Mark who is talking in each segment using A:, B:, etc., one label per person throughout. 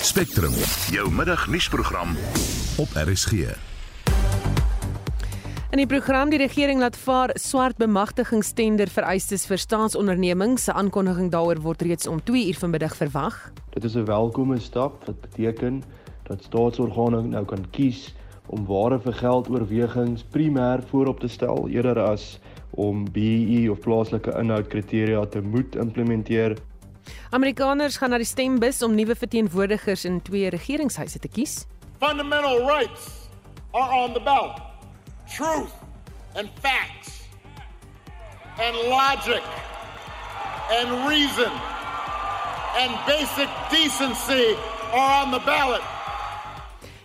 A: Spectrum, jou middagnuusprogram op RSG.
B: In die program die regering laat vaar swart bemagtigingstender vereistes vir staatsondernemings. Se aankondiging daaroor word reeds om 2 uur vanmiddag verwag.
C: Dit is 'n welkome stap wat beteken dat staatsorgane nou kan kies om ware vir geld oorwegings primêr voorop te stel eerder as om BEE of plaaslike inhoudkriteria te moet implementeer.
B: Amerikaners gaan na die stembus om nuwe verteenwoordigers in twee regeringshuise te kies.
D: Fundamental rights are on the ballot. Truth and facts and logic and reason and basic decency are on the ballot.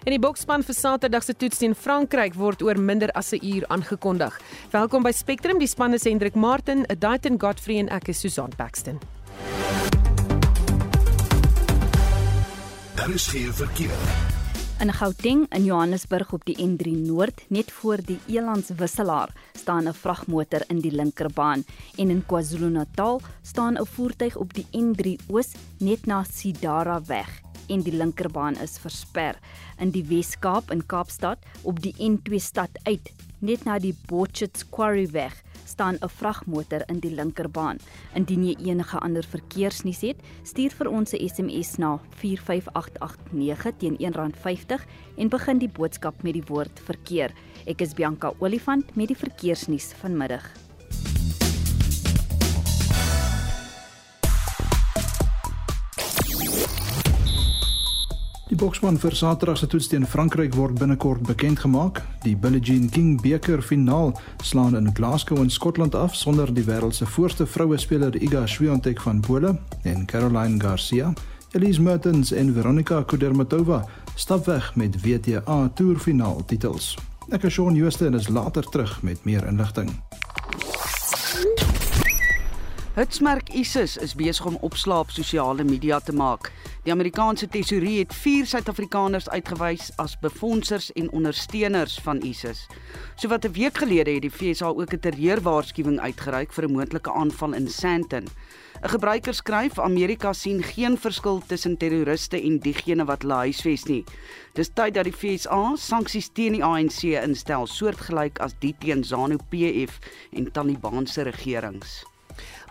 B: En die bokspan vir Saterdag se toets teen Frankryk word oor minder as 'n uur aangekondig. Welkom by Spectrum, die span is Hendrik Martin, Daiton Godfrey en ek is Susan Paxton.
A: Geen verkeer.
E: In Gauteng in Johannesburg op die N3 Noord, net voor die Elandswisselaar, staan 'n vragmotor in die linkerbaan en in KwaZulu-Natal staan 'n voertuig op die N3 Oos net na Sidara weg en die linkerbaan is versper. In die Wes-Kaap in Kaapstad op die N2 stad uit, net na die Botchet's Quarry weg, staan 'n vragmotor in die linkerbaan. Indien jy enige ander verkeersnuus het, stuur vir ons 'n SMS na 45889 teen R1.50 en begin die boodskap met die woord verkeer. Ek is Bianca Olifant met die verkeersnuus vanmiddag.
F: Boksman vir Saterdag se toets teen Frankryk word binnekort bekend gemaak. Die Billie Jean King beker finaal slaan in Glasgow in Skotland af sonder die wêreld se voorste vroue speler Iga Swiatek van Pole en Caroline Garcia. Elise Mertens en Veronika Kudermetova stap weg met WTA toerfinaal titels. Ek is Shaun Jooste en is later terug met meer inligting.
G: Hitsmerk ISIS is besig om opslaap sosiale media te maak. Die Amerikaanse tesourier het 4 Suid-Afrikaners uitgewys as befondsers en ondersteuners van ISIS. Sowat 'n week gelede het die FSA ook 'n terreurwaarskuwing uitgereik vir 'n moontlike aanval in Sandton. 'n Gebruiker skryf Amerika sien geen verskil tussen terroriste en diegene wat hulle huisves nie. Dis tyd dat die FSA sanksies teen die ANC instel, soortgelyk as die teen ZANU-PF en Taliban se regerings.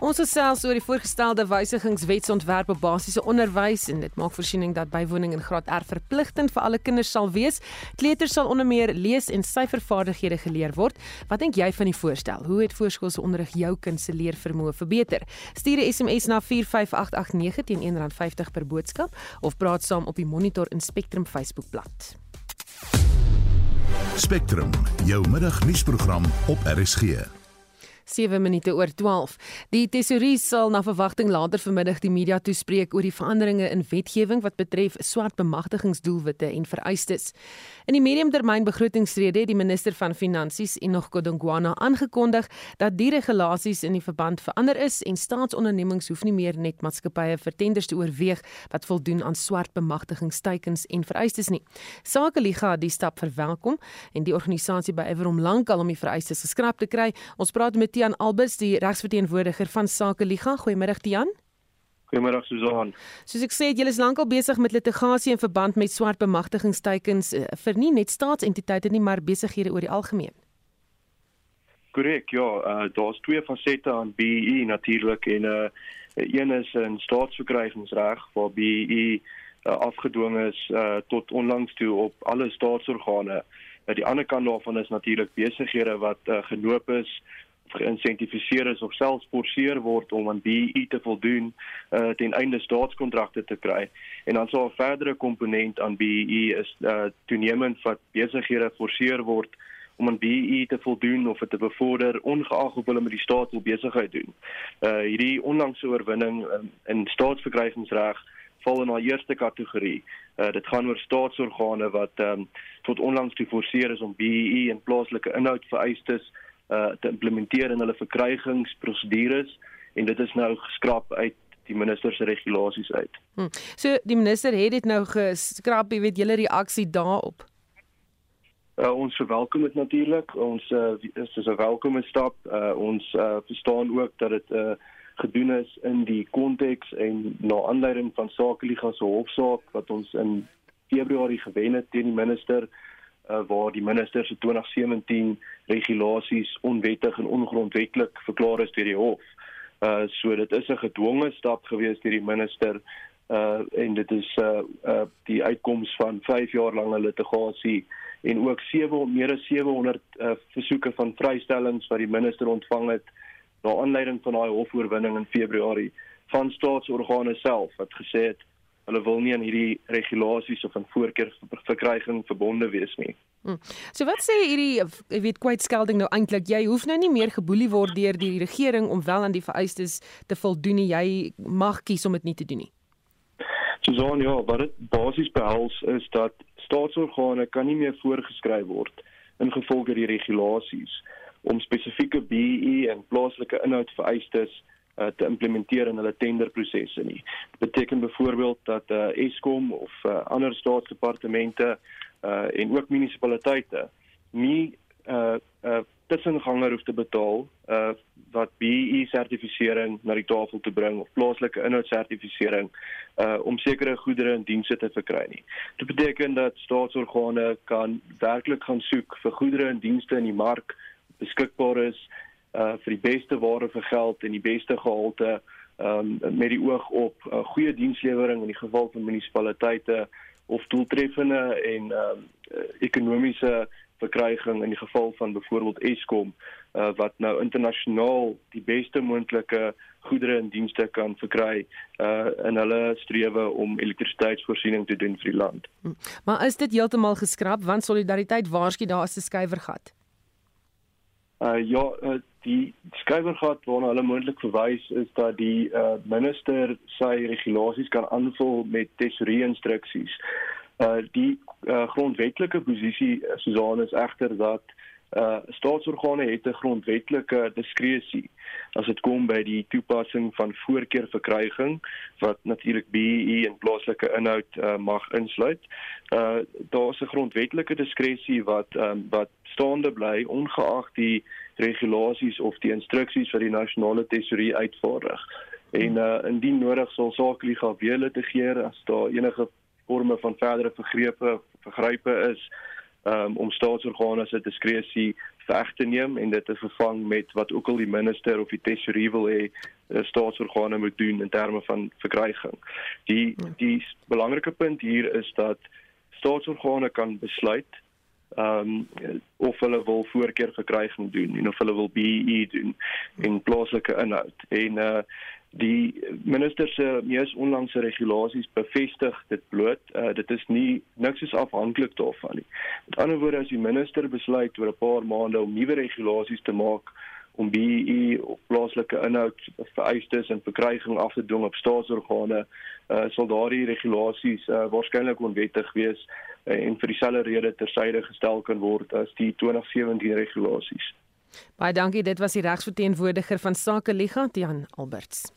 B: Ons gesels oor die voorgestelde wysigingswetsontwerp op basiese onderwys en dit maak voorsiening dat bywoning in graad R verpligtend vir alle kinders sal wees. Kleuters sal onder meer lees en syfervaardighede geleer word. Wat dink jy van die voorstel? Hoe het voorskoolse onderrig jou kind se leervermoë verbeter? Stuur 'n SMS na 45889 teen R1.50 per boodskap of praat saam op die Monitor en Spectrum Facebookblad.
A: Spectrum, jou middagnuusprogram op RSG.
B: 7 minute oor 12. Die tesourier sal na verwagting later vanmiddag die media toespreek oor die veranderinge in wetgewing wat betref swart bemagtigingsdoelwitte en vereistes. In die mediumtermyn begrotingsrede het die minister van Finansies, Enoch Godongwana, aangekondig dat die regulasies in die verband verander is en staatsondernemings hoef nie meer net maatskappye vir tenders te oorweeg wat voldoen aan swart bemagtigingsteikens en vereistes nie. Sakeliga het die stap verwelkom en die organisasie bewywer om lankal om die vereistes geskraap te kry. Ons praat met Tian Albers, die regsverteenwoordiger van Sake Liga. Goeiemôre Tian.
C: Goeiemôre Susan.
B: Soos ek sê, julle is lankal besig met litigasie in verband met swart bemagtigingsteikens eh, vir nie net staatsentiteite nie, maar besighede oor die algemeen.
C: Korrek, ja, uh, daar's twee fasette aan BEE natuurlik en uh een is 'n staatsverkrygingsreg waar BEE uh, afgedwing is uh tot onlangs toe op alle staatsorgane. Uh, die ander kant daarvan is natuurlik besighede wat uh, genoop is geïnsentifiseer is of selfs forceer word om aan BEE te voldoen uh, ten einde staatskontrakte te kry. En dan sou 'n verdere komponent aan BEE is uh, toenemend wat besighede forceer word om aan BEE te voldoen of te bevorder ongeag of hulle met die staat wil besigheid doen. Uh hierdie onlangse oorwinning um, in staatsverkrygingsreg val in haar eerste kategorie. Uh dit gaan oor staatsorgane wat um, tot onlangs geforseer is om BEE en plaaslike inhoud vereistes uh te implementeer in hulle verkrygingsprosedures en dit is nou geskraap uit die minister se regulasies uit.
B: Hm. So die minister het dit nou geskraap, jy weet julle reaksie daarop.
C: Uh, ons verwelkom dit natuurlik. Ons uh, is 'n welkome stap. Uh, ons uh, verstaan ook dat dit 'n uh, gedoen is in die konteks en na aanleiding van Sakeliga se hofsaak wat ons in Februarie gewen het teen die minister uh, waar die minister se 2017 regulasies onwettig en ongrondwettig verklaar is deur die hof. Uh so dit is 'n gedwonge stap gewees deur die minister uh en dit is uh, uh die uitkoms van 5 jaar lange litigasie en ook 7 meer as 700 uh, versoeke van vrystellings wat die minister ontvang het na aanleiding van daai hofoorwinning in Februarie van staatsorgane self wat gesê het hulle wil nie aan hierdie regulasies of aan voorkeurverkryging verbonde wees nie.
B: Hmm. So wat sê hierdie jy weet kwytskelding nou eintlik jy hoef nou nie meer geboelie word deur die regering om wel aan die vereistes te voldoen nie jy mag kies om dit nie te doen nie.
C: Susan ja, wat dit basies behels is dat staatsorgane kan nie meer voorgeskryf word in gevolge die regulasies om spesifieke BEE en plaaslike inhoudvereistes uh, te implementeer in hulle tenderprosesse nie. Dit beteken byvoorbeeld dat uh, Eskom of uh, ander staatsdepartemente uh, en ook munisipaliteite nie uh, uh, tussenganger hoef te betaal uh, wat BEE sertifisering na die tafel te bring of plaaslike inhoudsertifisering uh, om sekere goedere en dienste te verkry nie. Dit beteken dat staatsorgane kan werklik gaan soek vir goedere en dienste in die mark beskikbaar is uh vir die beste ware vir geld en die beste gehalte um met die oog op uh, goeie dienslewering in die geval van munisipaliteite of doeltreffende en um ekonomiese verkryging in die geval van byvoorbeeld Eskom uh wat nou internasionaal die beste moontlike goedere en dienste kan verkry uh in hulle strewe om elektrisiteitsvoorsiening te doen vir die land. Hm.
B: Maar is dit heeltemal geskraap want solidariteit waarsku daar is 'n skuiwergat?
C: Uh ja, uh, die skrywergat waarna hulle moontlik verwys is dat die uh, minister sy regulasies kan aanvul met tesorie instruksies. Uh die uh, grondwetlike posisie Susan is egter dat uh staatsorgane het 'n grondwetlike diskresie as dit kom by die toepassing van voorkeurverkryging wat natuurlik BEE en plaaslike inhoud uh, mag insluit. Uh daar's 'n grondwetlike diskresie wat um, wat staande bly ongeag die regulasies of die instruksies wat die nasionale tesourier uitvaardig. En uh indien nodig sal Sakeliga weer litigeer as daar enige forme van verdere vergrepe vergrype is um, om staatsorgane se diskresie weg te neem en dit te vervang met wat ook al die minister of die tesourier wil hê eh, staatsorgane moet doen in terme van verkryging. Die ja. die belangrike punt hier is dat staatsorgane kan besluit ehm um, of hulle wil voorkeurverkryging doen en of hulle wil BEE doen in plaaslike inhoud. En uh die minister se mees onlangse regulasies bevestig dit bloot uh, dit is nie niks is afhanklik daarvan nie. Met ander woorde as die minister besluit oor 'n paar maande om nuwe regulasies te maak om BEE of plaaslike inhoud vereistes en verkryging af te dwing op staatsorgane uh, sal daardie regulasies uh, waarskynlik onwettig wees uh, en vir dieselfde rede tersyde gestel kan word as die 2017 regulasies.
B: Baie dankie, dit was die regsverteenwoordiger van Sake Liga, Tian Alberts.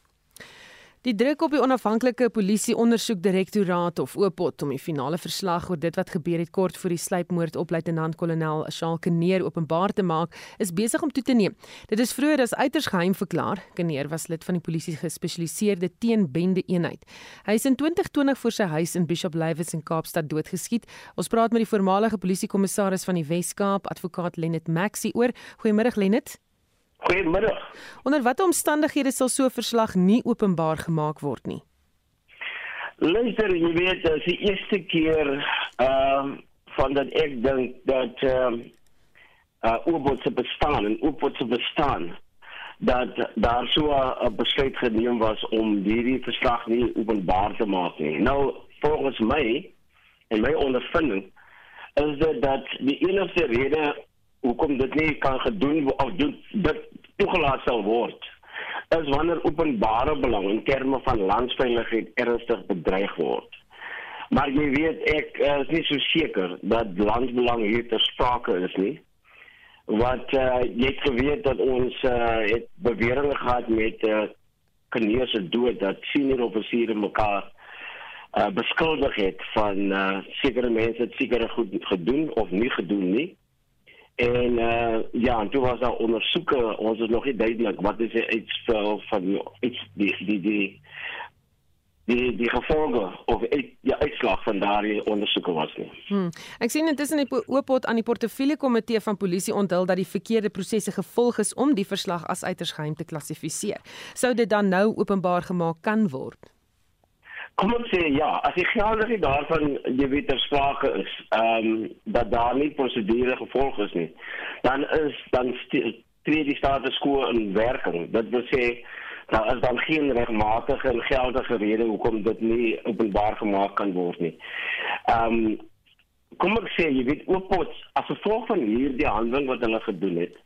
B: Die druk op die onafhanklike polisie ondersoekdirektoraat of OPOT om die finale verslag oor dit wat gebeur het kort voor die sluipmoord op luitenant-kolonel Shaal Keneer openbaar te maak, is besig om toe te neem. Dit is vroeër as uiters geheim verklaar. Keneer was lid van die polisie gespesialiseerde teenbende eenheid. Hy is in 2020 voor sy huis in Bishop Lywes in Kaapstad doodgeskiet. Ons praat met die voormalige polisiekommissaris van die Wes-Kaap, advokaat Lennet Maxi oor. Goeiemôre Lennet.
H: Goeiemiddag.
B: Onder watter omstandighede sal so 'n verslag nie openbaar gemaak word nie?
H: Luister, jy weet, dit is die eerste keer ehm uh, van dat ek dink dat ehm uh, uh oopbod se bestaan en oopbod se bestaan dat daar so 'n besluit geneem was om hierdie verslag nie openbaar te maak nie. Nou, volgens my en my ondervinding is dit dat die enigste rede hoekom dit nie kan gedoen of doen dit toegelaat sal word is wanneer openbare belang in terme van landsveiligheid ernstig bedreig word. Maar jy weet ek is nie so seker dat landsbelang hier ter sprake is nie. Wat uh, jy het geweet dat ons uh, het beweringe gehad met uh, Kneese dood dat senior offisiere mekaar uh, beskuldig het van uh, sekere mense het sekere goed gedoen of nie gedoen nie En uh ja, en toe was daar ondersoeke, ons is nog nie duidelik wat is die uitspel van iets die die die die die gevolge of die uitslag van daardie ondersoeke was nie.
B: Hmm. Ek sien intussen die oopot aan die portefeulje komitee van polisie onthul dat die verkeerde prosesse gevolg is om die verslag as uiters geheim te klassifiseer. Sou dit dan nou openbaar gemaak kan word?
H: Kom ons sê ja, as die geldigheid daarvan jy weet ter sprake is, ehm um, dat daar nie prosedure gevolg is nie, dan is dan tree die status quo in werking. Dit wil sê daar is dan geen regmatige en geldige rede hoekom dit nie openbaar gemaak kan word nie. Ehm um, kom ek sê jy weet oopot as gevolg van hierdie handeling wat hulle gedoen het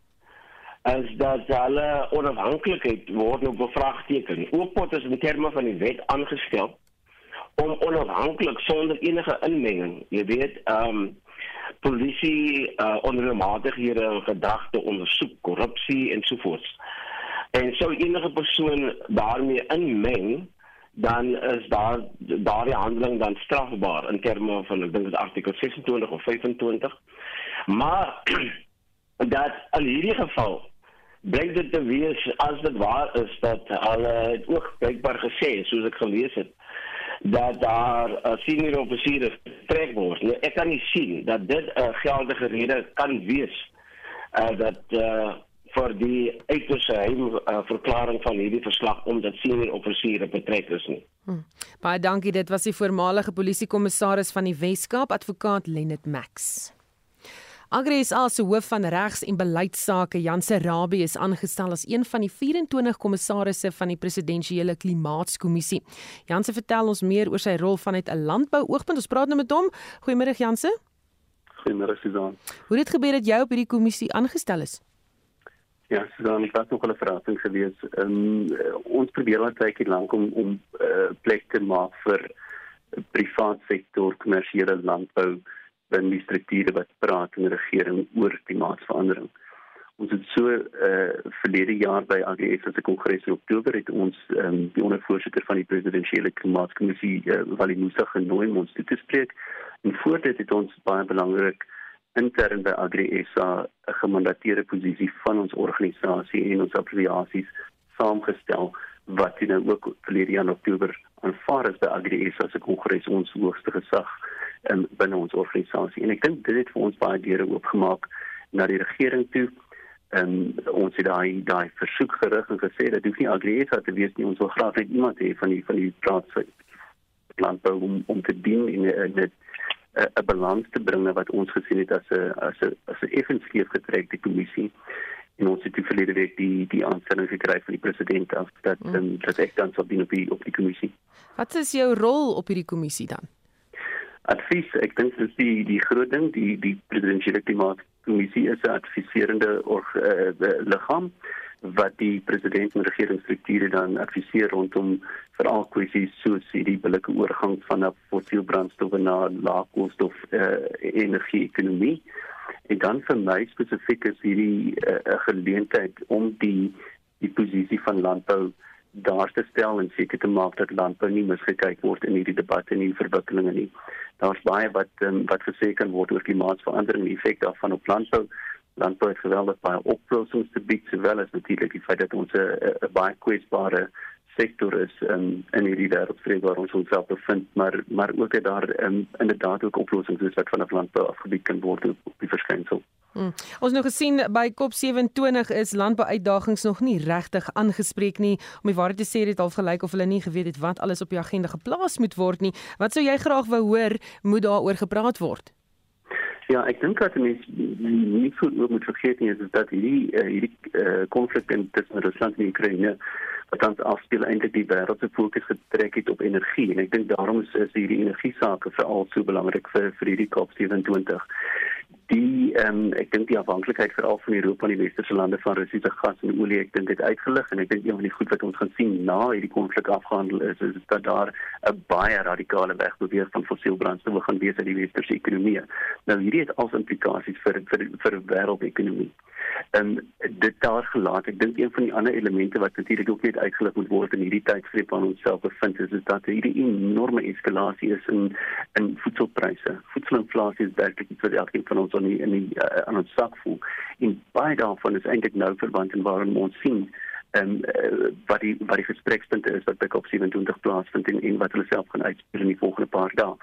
H: is dat hulle onafhanklikheid word nou bevraagteken. Oopot is in terme van die wet aangestel om onafhanklik sonder enige inmenging, jy weet, ehm um, polisie uh, onreëlmatighede en gedagte ondersoek, korrupsie en so voort. En sou enige persoon daarmee inmeng, dan is daar daardie handeling dan strafbaar in terme van ek dink dit artikel 26 of 25. Maar dat in hierdie geval blyk dit te wees as dit waar is dat hulle ook blykbaar gesê soos ek gelees het dat daar 'n uh, senior offisier trek word. Nou, ek kan nie sien dat dit 'n uh, geldige rede kan wees uh, dat uh, vir die uiters geheim uh, verklaring van hierdie verslag omdat senior offisiere betrek is nie.
B: Hmm. Baie dankie, dit was die voormalige polisiekommissaris van die Wes-Kaap, advokaat Lennet Max. AgriSA se hoof van regs en beleidsake, Janse Rabie, is aangestel as een van die 24 kommissarisse van die presidensiële klimaatskommissie. Janse vertel ons meer oor sy rol vanuit 'n landbouoogpunt. Ons praat nou met hom. Goeiemôre Janse.
I: Goeiemôre Susan.
B: Hoe het dit gebeur dat jy op hierdie kommissie aangestel is?
I: Ja, Susan, ek was nog al 'n verrassing gewees. Um, ons probeer al tydjie lank om om uh, plek te maak vir privaat sektor kommersiële landbou binne die strukture wat praat in regering oor klimaatsverandering. Ons het so eh uh, verlede jaar by AGS as 'n kongres in Oktober het ons um, die ondervoorsitter van die presidentsiële klimaatskommissie uh, Valimusa genooi om ons te spreek. En voor dit het ons baie belangrik intern by AGS 'n gemandateerde posisie van ons organisasie en ons affiliasies saamgestel wat nou ook verlede jaar in Oktober aanvaar is by AGS as 'n kongres ons hoogste gesag um, binne ons organisasie. En ek dink dit het vir ons baie deure oopgemaak na die regering toe. En ons het daai daai versoek gerig en gesê dat hoef nie Agriesa te wees nie. Ons wil graag net iemand hê van die van die plaaslike landbou om om te dien in net 'n balans te bring wat ons gesien het as 'n as 'n as 'n effenskeef getrekte kommissie en ons het die verlede week die die aanstelling gekry van die president af dat mm. um, dat ek dan sou dien op die op die kommissie.
B: Wat is jou rol op hierdie kommissie dan?
I: Advies. Ek dink dis die die groot ding die die presidentsiële klimaatkommissie is 'n adviserende org, uh, liggaam wat die president en regeringsstrukture dan adviseer rondom veral kwessies soos die billike oorgang van na fossiel brandstowwe na laagkoolstof uh, energie ekonomie en dan vir my spesifiek is hierdie 'n uh, geleentheid om die die posisie van landbou daar te stel en seker te maak dat landbou nie misgekyk word in hierdie debatte en hierdie verwikkelinge nie. Daar's baie wat um, wat gesê kan word oor klimaatsverandering en die effek daarvan op landbou. Landbou het geweldig baie oplossings te bied, sowel as natuurlik die feit dat ons 'n baie kwesbare sektor is um, in hierdie wêreldvrede waar ons onsself bevind, maar maar ook dat daar um, inderdaad ook oplossings is wat vanaf landbou afgebied kan word op die verskynsel.
B: Hmm. Ons nou gesien by COP27 is landbouuitdagings nog nie regtig aangespreek nie. Om die waarheid te sê, dit half gelyk of hulle nie geweet het wat alles op die agenda geplaas moet word nie. Wat sou jy graag wou hoor moet daaroor gepraat word?
I: Ja, ek dink dat mense nie so moet vergeet nie is dat hierdie uh, hierdie uh, konflik uh, tussen Rusland en Oekraïne wat dan afspeel eintlik die wêreld se fokus getrek het op energie. En ek dink daarom is, is hierdie energie sake veral so belangrik vir vir hierdie COP27 die ehm um, ek dink die afhanklikheid veral van Europa en die westerse lande van Russiese gas en olie ek dink dit uitgelig en ek dink een van die goed wat ons gaan sien na hierdie konflik afgehandel is is dat daar 'n baie radikale wegbeweeg van fossiel brandstowwe gaan wees uit die westerse ekonomie. Nou hierdie het al implikasies vir vir vir wêreldekonomie en dit daar gelaat. Ek dink een van die ander elemente wat natuurlik ook net uitgelig moet word in hierdie tydsgreep waarin ons self bevind is, is dat hierdie enorme eskalasie is in in voedselpryse. Voedselinflasie is werklik iets wat elkeen van ons in die, in die uh, aan ons sak voel. En baie daarvan is eintlik nou verband en waarom ons sien en uh, wat die wat die gesprekspunte is wat by COP27 plaasvind en, en wat hulle self gaan uitspeel in die volgende paar dae.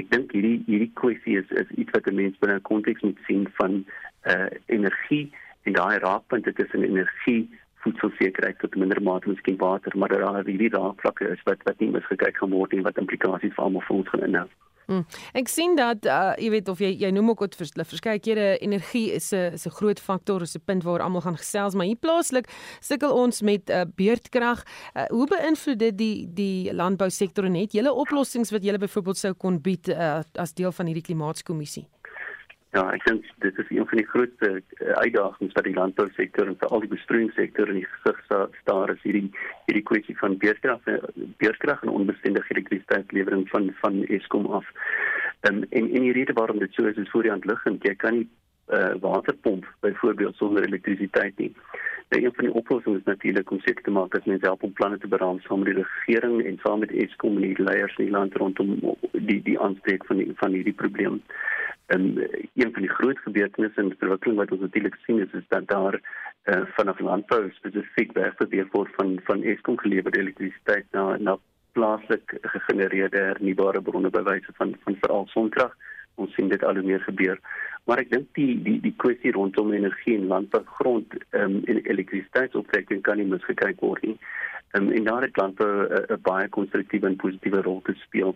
I: Ek dink hierdie hierdie kwessie is is iets wat mense binne 'n konteks moet sien van uh energie en daai raakpunte tussen energie voedselsekerheid tot minder mate miskien water maar daar hierdie raakvlakke is wat wat nie misgekyk gaan word en wat implikasies vir almal ons gaan inhou.
B: Hmm. Ek sien dat uh, jy weet of jy jy noem ook wat vers, verskeie kere energie is 'n is 'n groot faktor, is 'n punt waar almal gaan gesels, maar hier plaaslik sukkel ons met uh, beurtkrag. Uh, hoe beïnvloed dit die die landbousektor en het julle oplossings wat julle byvoorbeeld sou kon bied uh, as deel van hierdie klimaatskommissie?
I: Ja, ek dink dit is een van die grootste uh, uitdagings wat die landbousektor en veral die besproeiingssektor in die gesig staar is hierdie hierdie kwessie van beurtkrag beurtkrag en onbestendige elektrisiteitslewering van van Eskom af. Um, en en die rede waarom dit so is is voor die hand liggend. Jy kan nie uh, waterpomp byvoorbeeld sonder elektrisiteit nie. Nou een van die oplossings is natuurlik om seker te maak dat mense help om planne te beraam saam met die regering en saam met Eskom en die leiers in die land rondom die die aanspreek van die, van hierdie probleem. En uh, een van die groot gebeurtenisse en ontwikkeling wat ons natuurlik sien is, is dat daar uh, vanaf landbou spesifiek wegbeweeg word van van Eskom gelewerde elektrisiteit na na plaaslik gegenereerde hernubare bronne by wyse van van veral sonkrag. Ons sien dit al hoe meer gebeur. Maar ek dink die die die kwessie rondom energie en landbougrond um, en elektrisiteitsopwekking kan nie misgekyk word nie. Um, en daar het landbou 'n baie konstruktiewe en positiewe rol te speel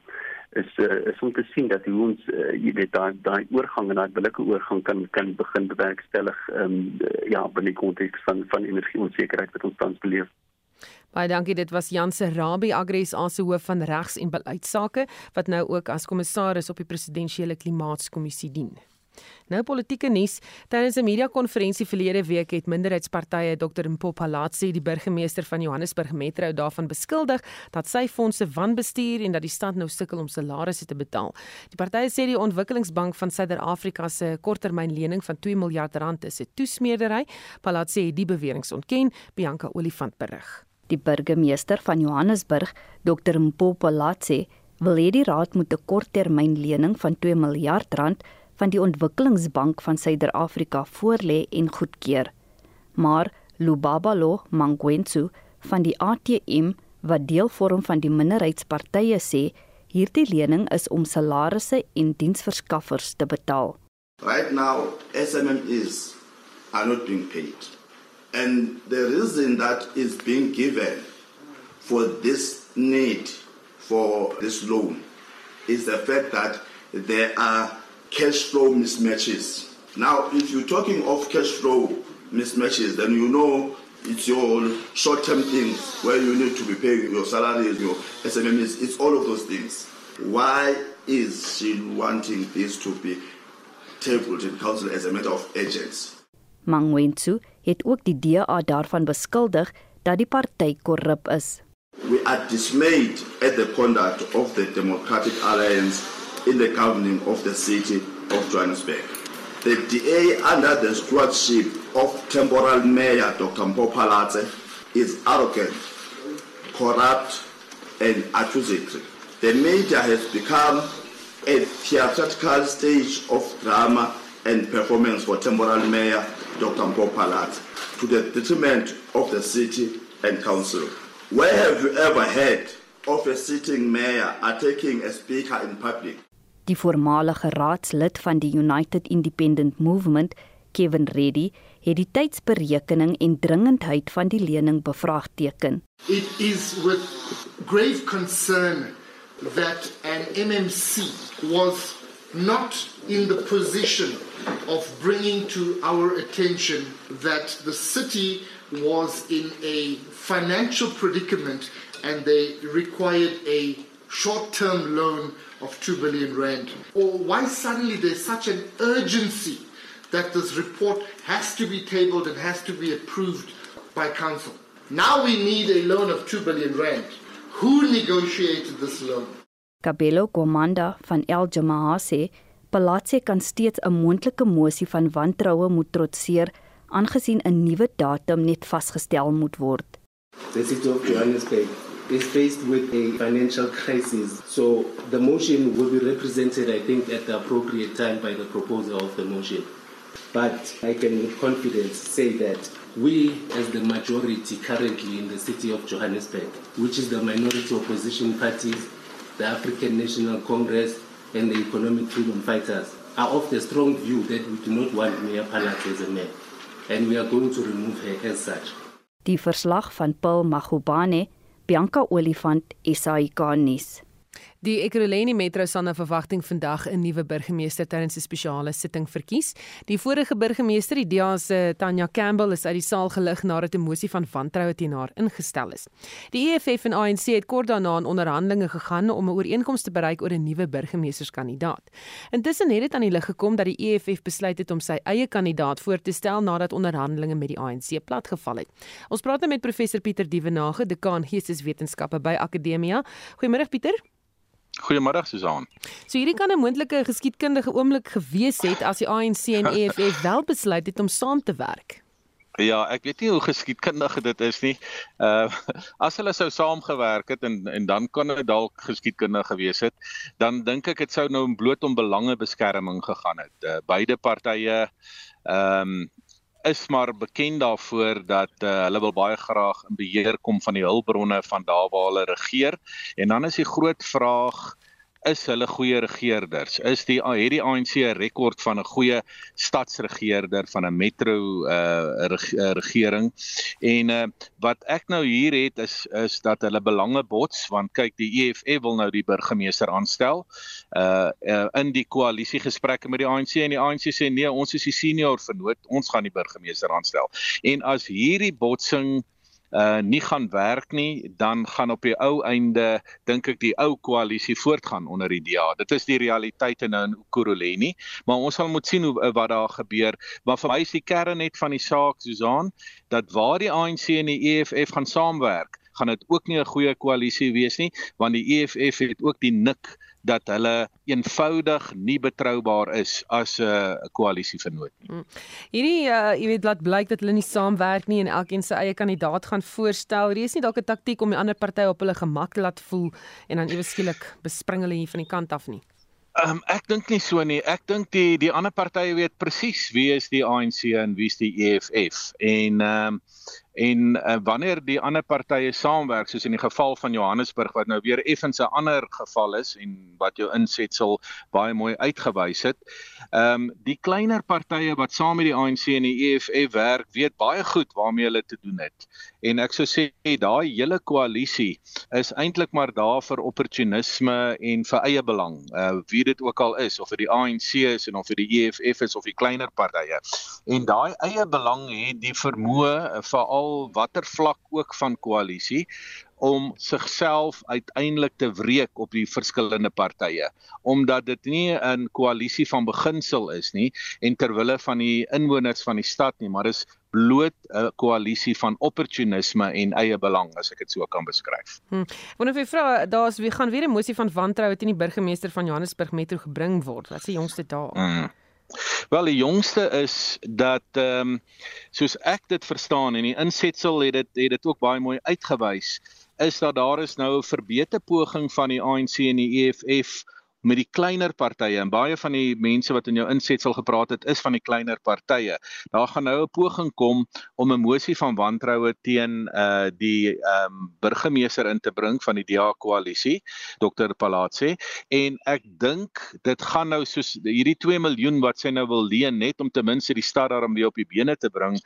I: is uh, is om te sien dat hoe ons uh, jy weet daai daai oorgang en daai billike oorgang kan kan begin bewerkstellig um, uh, ja binne konteks van van energie onsekerheid wat ons tans beleef.
B: Baie dankie dit was Jan se Rabie Agres as se hoof van regs en beleidsake wat nou ook as kommissaris op die presidensiële klimaatskommissie dien. Nou politieke nuus. Tydens 'n media-konferensie verlede week het minderheidspartye Dr. Mpopalatsi, die burgemeester van Johannesburg Metro, daarvan beskuldig dat sy fondse wanbestuur en dat die stad nou sukkel om salarisse te betaal. Die partye sê die Ontwikkelingsbank van Suider-Afrika se korttermynlening van 2 miljard rand is 'n toesmeerdery. Palatsi het die beweringe ontken, Bianca Olifant berig.
E: Die burgemeester van Johannesburg, Dr. Mpopalatsi, wil hê die raad moet 'n korttermynlening van 2 miljard rand van die Ontwikkelingsbank van Suider-Afrika voorlê en goedkeur. Maar Lubabalo Mangwensu van die ATM wat deel vorm van die minderheidspartye sê hierdie lening is om salarisse en diensverskaffers te betaal.
J: Right now SMMEs are not being paid. And the reason that is being given for this need for this loan is the fact that there are cash flow mismatches. Now, if you're talking of cash flow mismatches, then you know it's your short-term things where you need to be paying your salaries, your SMMs. It's all of those things. Why is she wanting this to be tabled in council as a matter of urgency?
E: Mangwensu het ook die DA daarvan beskuldig dat die party korrup is.
J: We are dismayed at the conduct of the Democratic Alliance in the governing of the city of Johannesburg. The DA under the stewardship of temporal mayor Dr. Mpopalatse is arrogant, corrupt and accusatory. The media has become a theatrical stage of drama and performance for temporal mayor Dr. Mpopalatse to the detriment of the city and council. Where have you ever heard of a sitting mayor attacking a speaker in public?
E: Die voormalige raadslid van die United Independent Movement, Kevin Reddy, het die tydsberekening en dringendheid van die lening bevraagteken.
D: It is with grave concern that an MMC was not in the position of bringing to our attention that the city was in a financial predicament and they required a short term loan of 2 billion rand? Or why suddenly there's such an urgency that this report has to be tabled and has to be approved by council? Now we need a loan of 2 billion rand. Who negotiated this loan?
E: Kabelo Komanda van El Jamaah sê Palatse kan steeds 'n moontlike mosie van wantroue moet trotseer aangesien 'n nuwe datum net vasgestel moet word.
K: The city of Johannesburg is faced with a financial crisis. So the motion will be represented, I think, at the appropriate time by the proposer of the motion. But I can with confidence say that we, as the majority currently in the city of Johannesburg, which is the minority opposition parties, the African National Congress, and the Economic Freedom Fighters, are of the strong view that we do not want Mayor Palat as a mayor, and we are going to remove her as such.
E: Die verslag van Paul Magubane, Bianca Olifant, SAK nuus.
B: Die Ekurhuleni Metro sal na verwagting vandag 'n nuwe burgemeester tydens 'n spesiale sitting verkies. Die vorige burgemeester, die DA se Tanya Campbell, is uit die saal gelig nadat 'n mosie van wantroue teen haar ingestel is. Die EFF en ANC het kort daarna in onderhandelinge gegaan om 'n ooreenkoms te bereik oor 'n nuwe burgemeesterskandidaat. Intussen het dit aan die lig gekom dat die EFF besluit het om sy eie kandidaat voor te stel nadat onderhandelinge met die ANC platgeval het. Ons praat nou met professor Pieter Dievenage, dekaan Geesteswetenskappe by Akademia. Goeiemôre Pieter.
L: Goeiemôre Susan.
B: So hierdie kan 'n moontlike geskiedkundige oomblik gewees het as die ANC en EFF wel besluit het om saam te werk.
L: Ja, ek weet nie hoe geskiedkundig dit is nie. Uh as hulle sou saamgewerk het en en dan kon dit dalk geskiedkundig gewees het, dan dink ek dit sou nou bloot om belangebeskerming gegaan het. Uh, beide partye ehm um, is maar bekend daarvoor dat uh, hulle wil baie graag in beheer kom van die hulpbronne van daar waar hulle regeer. En dan is die groot vraag is hulle goeie regerders? Is die het die ANC 'n rekord van 'n goeie stadsregerder van 'n metro uh regering? En uh wat ek nou hier het is is dat hulle belange bots want kyk die EFF wil nou die burgemeester aanstel uh, uh in die koalisiegesprekke met die ANC en die ANC sê nee, ons is die senior vernoot, ons gaan die burgemeester aanstel. En as hierdie botsing uh nie gaan werk nie, dan gaan op die ou einde dink ek die ou koalisie voortgaan onder die DA. Dit is die realiteite nou in Kuruleni, maar ons sal moet sien hoe uh, wat daar gebeur. Maar vir my is die kern net van die saak Susan dat waar die ANC en die EFF gaan saamwerk, gaan dit ook nie 'n goeie koalisie wees nie, want die EFF het ook die nik dat hulle eenvoudig nie betroubaar is as 'n uh, koalisievernoot nie. Hmm.
B: Hierdie uh, jy weet laat blyk dat hulle nie saamwerk nie en elkeen sy eie kandidaat gaan voorstel. Hier is nie dalk 'n taktik om die ander party op hulle gemak te laat voel en dan ewe skielik bespring hulle hier van die kant af nie.
L: Ehm um, ek dink nie so nie. Ek dink die die ander partye weet presies wie is die ANC en wie is die EFF. En ehm um, en uh, wanneer die ander partye saamwerk soos in die geval van Johannesburg wat nou weer effens 'n ander geval is en wat jou insetsel baie mooi uitgewys het. Ehm um, die kleiner partye wat saam met die ANC en die EFF werk, weet baie goed waarmee hulle te doen het. En ek sou sê daai hele koalisie is eintlik maar daar vir opportunisme en vir eie belang. Uh wie dit ook al is of dit die ANC is en of dit die EFF is of die kleiner partye. En daai eie belang het die vermoë vir veral watter vlak ook van koalisie om sigself uiteindelik te wreek op die verskillende partye omdat dit nie 'n koalisie van beginsel is nie en ter wille van die inwoners van die stad nie maar dis bloot 'n koalisie van opportunisme en eie belang as ek dit so kan beskryf.
B: Hm. Wanneer jy vra daar's wie gaan weer 'n mosie van wantroue teen die burgemeester van Johannesburg Metro gebring word. Wat is die jongste dae?
L: Hm. Wel die jongste is dat ehm um, soos ek dit verstaan en die insetsel het dit het dit ook baie mooi uitgewys is dat daar is nou 'n verbeterde poging van die ANC en die EFF met die kleiner partye en baie van die mense wat in jou insetsel gepraat het is van die kleiner partye. Daar gaan nou 'n poging kom om 'n mosie van wantroue teen uh die ehm um, burgemeester in te bring van die DA koalisie, Dr. Palatse, en ek dink dit gaan nou soos hierdie 2 miljoen wat sy nou wil leen net om ten minste die stad daarom weer op die bene te bring,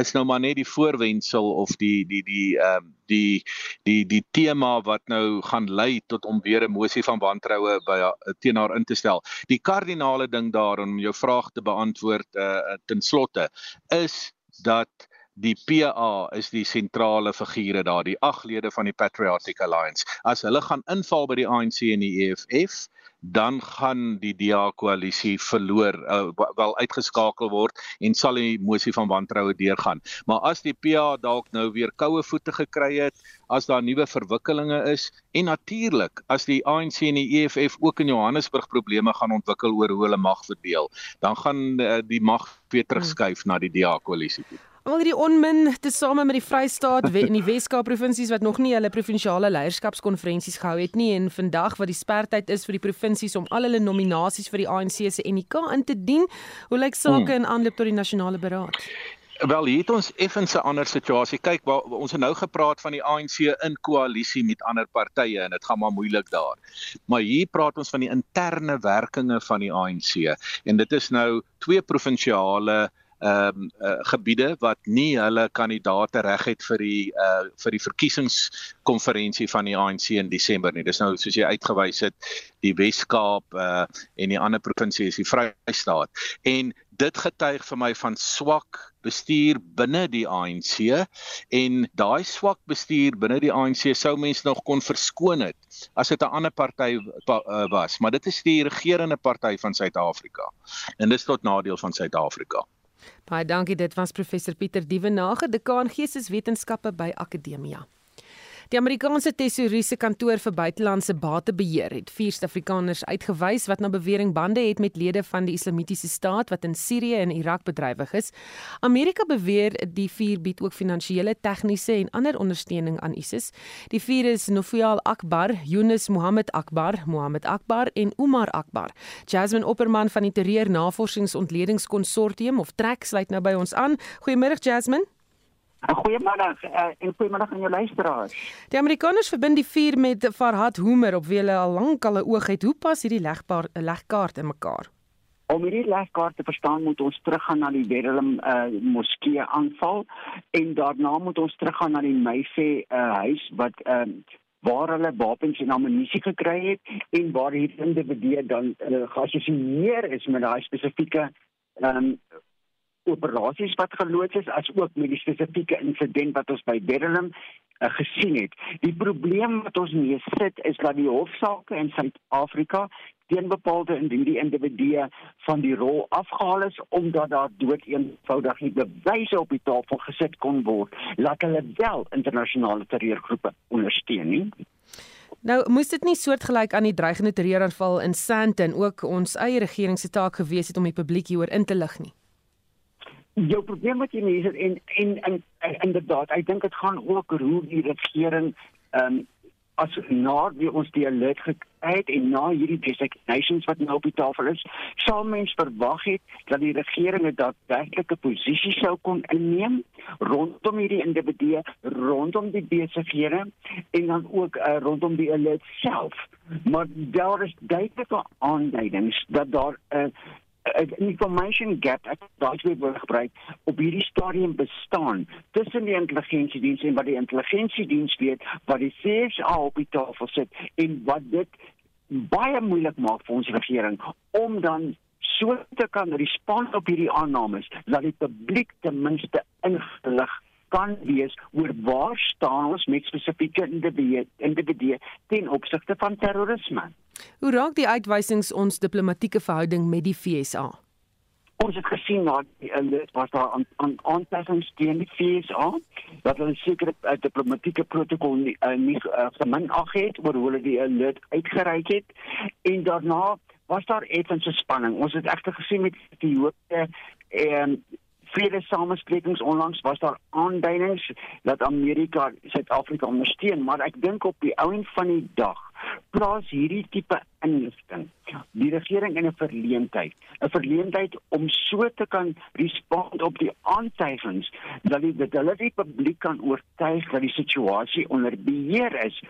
L: is nou maar net die voorwendsel of die die die ehm um, die die die tema wat nou gaan lei tot om weer 'n mosie van wantroue by teen haar in te stel. Die kardinale ding daar om jou vraag te beantwoord uh, ten slotte is dat die PA is die sentrale figure daar, die ag lede van die Patriotic Alliance. As hulle gaan inval by die ANC en die EFF, dan gaan die DA koalisie verloor uh, wel uitgeskakel word en sal die mosie van wantroue deurgaan. Maar as die PA dalk nou weer koue voete gekry het, as daar nuwe verwikkelinge is en natuurlik as die ANC en die EFF ook in Johannesburg probleme gaan ontwikkel oor hoe hulle mag verdeel, dan gaan uh, die mag weer terugskuif hmm. na die DA koalisie toe.
B: Al hierdie onmin tesame met die Vrystaat in die Wes-Kaap provinsies wat nog nie hulle provinsiale leierskapskonferensies gehou het nie en vandag wat die sperdatum is vir die provinsies om al hulle nominasies vir die ANC se NK in te dien. Hoe lyk sake hmm. in aanloop tot die nasionale beraad?
L: Wel, hier het ons effens 'n ander situasie. Kyk, waar, ons het nou gepraat van die ANC in koalisie met ander partye en dit gaan maar moeilik daar. Maar hier praat ons van die interne werkinge van die ANC en dit is nou twee provinsiale ehm um, uh, gebiede wat nie hulle kandidate reg het vir die uh vir die verkiesingskonferensie van die ANC in Desember nie. Dis nou soos jy uitgewys het, die Wes-Kaap uh en die ander provinsie is die Vrystaat. En dit getuig vir my van swak bestuur binne die ANC en daai swak bestuur binne die ANC sou mense nog kon verskoon het as dit 'n ander party was, maar dit is die regerende party van Suid-Afrika. En dis tot nadeel van Suid-Afrika.
B: Baie dankie. Dit was professor Pieter Dievenage, dekaan Geesteswetenskappe by Akademia. Die Amerikaanse Tesourie se kantoor vir buitelandse batebeheer het vier Suid-Afrikaners uitgewys wat na bewering bande het met lede van die Islamitiese staat wat in Sirië en Irak bedrywig is. Amerika beweer die vier bied ook finansiële, tegniese en ander ondersteuning aan ISIS. Die vier is Nofial Akbar, Yunus Mohammed Akbar, Mohammed Akbar en Umar Akbar. Jasmine Opperman van die Terreur Navorsingsontledingkonsortium of TREK sluit nou by ons aan. Goeiemôre Jasmine.
M: Goeiemiddag uh, en goeiemiddag aan jou luisteraars.
B: Die Amerikaners verbind die vuur met Farhad Homer op wie hulle al lank al 'n oog het. Hoe pas hierdie legbaar legkaart in mekaar?
M: Om hierdie legkaart te verstaan, moet ons teruggaan na die Bedlam uh, moskee aanval en daarna moet ons teruggaan na die Mayfair uh, huis wat uh, waar hulle wapens en ammunisie gekry het en waar hierdie individue dan uh, geassosieer is met daai spesifieke um, operasies wat geloods is as ook met die spesifieke insident wat ons by Bedlam uh, gesien het. Die probleem wat ons mee sit is dat die hofsaake in Suid-Afrika teen bepaalde individue individue van die rol afgehaal is omdat daar dood eenvoudig nie bewyse op die tafel gesit kon word laat hulle wel internasionale terreurgroepe ondersteun nie.
B: Nou, moes dit nie soortgelyk aan die dreigende terreuraanval in Sandton ook ons eie regering se taak gewees het om die publiek hieroor in te lig nie?
M: Jou probleem met hierdie is en en en inderdaad ek dink dit gaan ook hoe die regering ehm um, as na wie ons die alert gekry het en na hierdie designations wat nou op die tafel is sal mens verwag het dat die regering 'n daadwerklike posisie sou kon inneem rondom hierdie individue rondom die besighede en dan ook uh, rondom die alert self. Maar daar is duidelike aanduidings dat daar 'n uh, 'n information gap ek daai twee woorde gebruik op hierdie stadium bestaan tussen die intelligensiediens en wat die intelligensiediens weet wat die CSA op die tafel sit en wat dit baie moeilik maak vir ons regering om dan so te kan respond op hierdie aannames dat die publiek ten minste ingelig kan wees oor waar staan ons met spesifieke individue individue ten opsigte van terrorisme.
B: Hoe raak die uitwysings ons diplomatieke verhouding met die FSA?
M: Ons het gesien dat die alert was daar aan aan aanpassings teen die FSA dat hulle sekere uh, diplomatieke protokol nie uh, nie uh, gemin ag het oor hoe hulle die alert uitgereik het en daarna was daar effense spanning. Ons het egter gesien met die hoogte en vrede samesprekings onlangs was daar aanduidings dat Amerika Suid-Afrika ondersteun, maar ek dink op die ou en van die dag plaas hierdie tipe inligting die regering in 'n verleentheid, 'n verleentheid om so te kan respond op die aantuigings dat die dat hulle die publiek kan oortuig dat die situasie onder beheer is.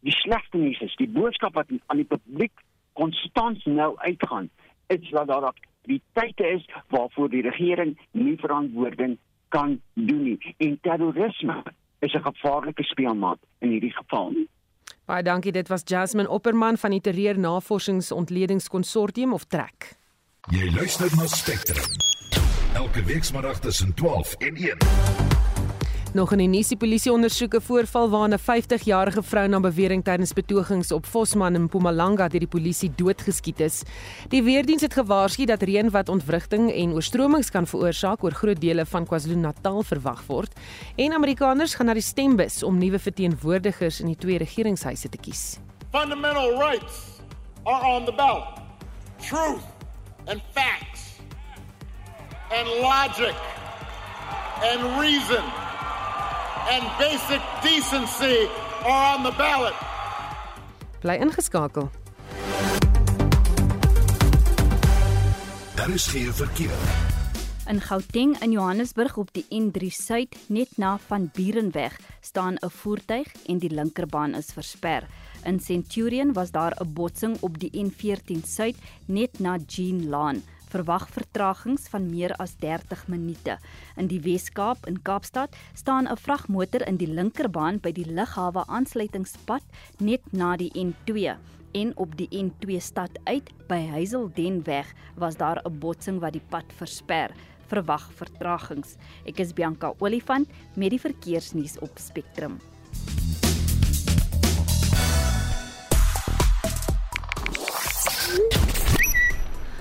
M: Die slegste nuus is die boodskap wat aan die publiek konstant nou uitgaan, is dat daar die tyd is waarvoor die regering nie verantwoording kan doen nie. En terrorisme is 'n gevaarlike speelmaat in hierdie geval.
B: Baie dankie. Dit was Jasmine Opperman van die Terreur Navorsingsontledingkonsortium of TREK.
A: Jy luister na Spectrum. Elke week saterdag tussen 12 en 1.
B: Nog 'n nuusie polisie ondersoek 'n voorval waarin 'n 50-jarige vrou na bewering tydens betogings op Vosman in Mpumalanga deur die polisie doodgeskiet is. Die weerdiens het gewaarsku dat reën wat ontwrigting en oorstromings kan veroorsaak oor groot dele van KwaZulu-Natal verwag word en Amerikaners gaan na die stembus om nuwe verteenwoordigers in die twee regeringshuise te kies.
N: Fundamental rights are on the ballot. Truth and facts and logic and reason and basic decency are on the ballot.
B: Bly ingeskakel.
A: Daar is geen verkeer.
E: In Gauteng in Johannesburg op die N3 Suid net na van Burenweg staan 'n voertuig en die linkerbaan is versper. In Centurion was daar 'n botsing op die N14 Suid net na Jean Laan. Verwag vertragings van meer as 30 minute. In die Wes-Kaap in Kaapstad staan 'n vragmotor in die linkerbaan by die lughawe aansluitingspad net na die N2 en op die N2 stad uit by Hazeldenweg was daar 'n botsing wat die pad versper. Verwag vertragings. Ek is Bianca Olifant met die verkeersnuus op Spectrum.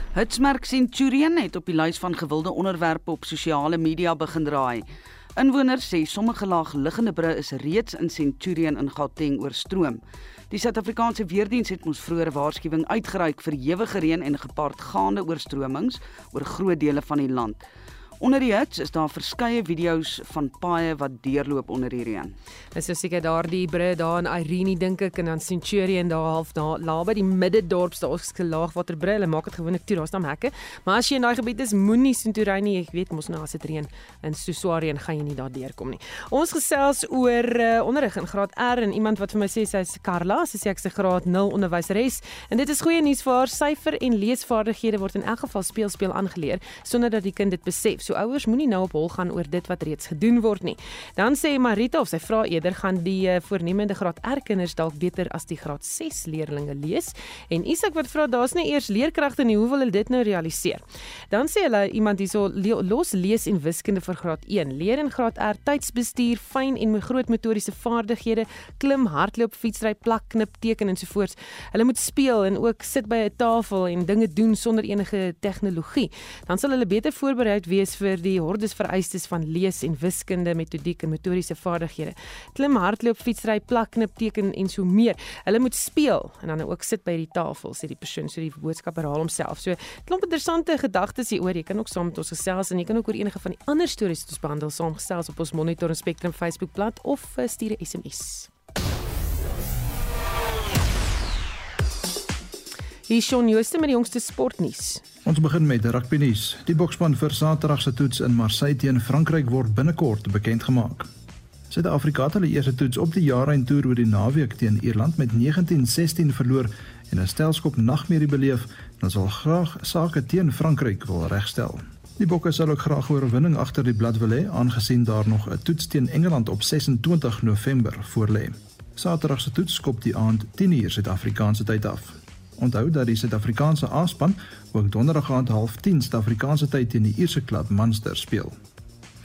G: Hitsmerk Centurion het op die lys van gewilde onderwerpe op sosiale media begin draai. Inwoners sê sommige laagliggende brûe is reeds in Centurion in Gauteng oorstroom. Die Suid-Afrikaanse weerdiens het ons vroeëre waarskuwing uitgereik vir ewige reën en gepaardgaande oorstromings oor groot dele van die land. Onder die hits is daar verskeie video's van paaie wat deurloop onder die reën.
B: Dis so seker daardie brûe daar in Irene dink ek en dan Centurion daar half daar naby die middedorp daar is gelaagwater brûe. Hulle maak dit gewoonlik toe, daar's dan hekke. Maar as jy in daai gebied is, moenie Centurion nie. Ek weet mos nou as dit reën in Suswarien gaan jy nie daar deurkom nie. Ons gesels oor uh, onderrig in graad R en iemand wat vir my sê sy's Karla, sy sê ek's 'n graad 0 onderwyseres en dit is goeie nuus vir haar syfer en leesvaardighede word in elk geval speel speel aangeleer sonder dat die kind dit besef. So ouers moenie nou op hol gaan oor dit wat reeds gedoen word nie. Dan sê Marita of sy vra eerder gaan die uh, voornemende graad R kinders dalk beter as die graad 6 leerders lees. En Isak wat vra daar's nie eers leerkragte nie, hoe wil hulle dit nou realiseer? Dan sê hulle iemand hierso los lees en wiskunde vir graad 1. Leer in graad R tydsbestuur, fyn en met groot motoriese vaardighede, klim, hardloop, fietsry, plak, knip, teken en so voort. Hulle moet speel en ook sit by 'n tafel en dinge doen sonder enige tegnologie. Dan sal hulle beter voorberei wees vir die hordes vereistes van lees en wiskunde, metodiek en motoriese vaardighede. Klim, hardloop, fietsry, plak, knip, teken en so meer. Hulle moet speel en dan ook sit by die tafel, sê die persoon, so die boodskap herhaal homself. So klomp interessante gedagtes hier oor. Jy kan ook saam met ons gesels en jy kan ook oor enige van die ander stories wat ons behandel saamgesels op ons Monitor en Spectrum Facebookblad of uh, stuur 'n SMS. Hier is Shaun Jooste met die jongste sportnuus.
F: Ons begin met rugby nuus. Die bokspan vir Saterdag se toets in Marseille teen Frankryk word binnekort bekend gemaak. Suid-Afrika het hulle eerste toets op die jaarheen-toer oor die naweek teen Ierland met 19-16 verloor en 'n stelskop nagmerrie beleef en sal graag sake teen Frankryk wil regstel. Die Bokke sal ook graag 'n oorwinning agter die blad wil hê aangesien daar nog 'n toets teen Engeland op 26 November voorlê. Saterdag se toets skop die aand 10:00 Suid-Afrikaanse tyd af. Onthou dat die Suid-Afrikaanse A-span ook donderdag aand 09:30 Suid-Afrikaanse tyd teen die Ierse klub Munster speel.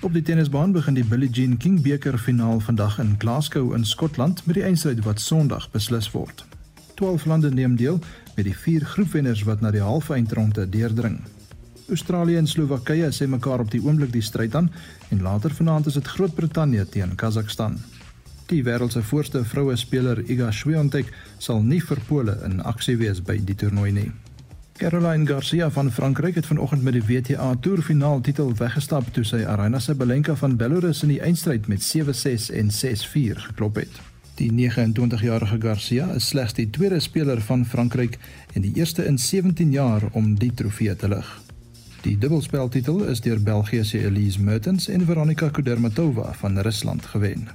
F: Op die tennisbaan begin die Billie Jean King beker finaal vandag in Glasgow in Skotland met die eindstryd wat Sondag beslis word. 12 lande neem deel met die vier groepwenners wat na die halve eindronde deurdring. Australië en Slowakye sê mekaar op die oomblik die stryd aan en later vanaand is dit Groot-Brittanje teen Kazakhstan. Die wêreld se voorste vroue speler Iga Swiatek sal nie vir Pole in aksie wees by die toernooi nie. Caroline Garcia van Frankryk het vanoggend met die WTA Toerfinaal titel weggestap toe sy Aryna Sabalenka van Belarus in die eindstryd met 7-6 en 6-4 geklop het. Die 29-jarige Garcia is slegs die tweede speler van Frankryk en die eerste in 17 jaar om die trofee te lig. Die dubbelspeltitel is deur België se Elise Mertens en Veronika Kudermetova van Rusland gewen.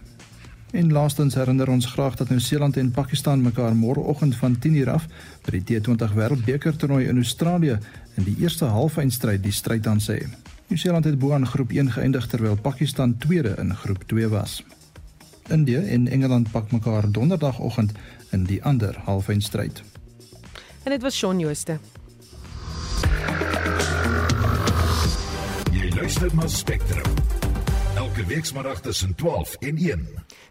F: En laastens herinner ons graag dat Nieu-Seeland en Pakistan mekaar môreoggend van 10:00 af by die T20 Wêreldbeker toernooi in Australië in die eerste halfeindstryd die stryd aan sê. Nieu-Seeland het bo aan groep 1 geëindig terwyl Pakistan tweede in groep 2 was. Indië en Engeland pak mekaar donderdagoggend in die ander halfeindstryd.
B: En dit was Shaun Jooste.
A: Jy luister na Spectrum. Elke week saterdag tussen 12 en 1.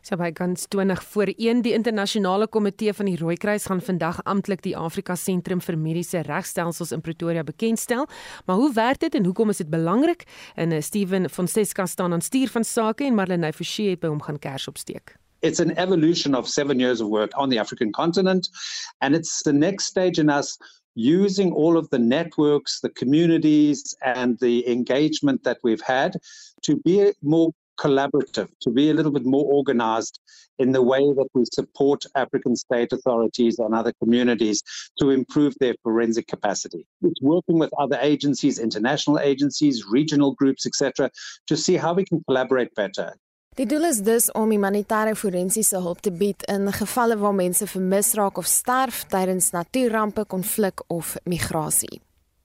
B: So by kans 20 voor 1 die internasionale komitee van die Rooikruis gaan vandag amptelik die Afrika Sentrum vir Mediese Regstelsels in Pretoria bekendstel. Maar hoe werk dit en hoekom is dit belangrik? En uh, Steven van Seska staan aan stuur van sake en Marlene Forsie het by hom gaan kers opsteek.
O: It's an evolution of seven years of work on the African continent, and it's the next stage in us using all of the networks, the communities, and the engagement that we've had to be more collaborative, to be a little bit more organized in the way that we support African state authorities and other communities to improve their forensic capacity. It's working with other agencies, international agencies, regional groups, etc., to see how we can collaborate better.
P: Die doel is dus om humanitêre forensiese hulp te bied in gevalle waar mense vermis raak of sterf tydens natuurrampe, konflik of migrasie.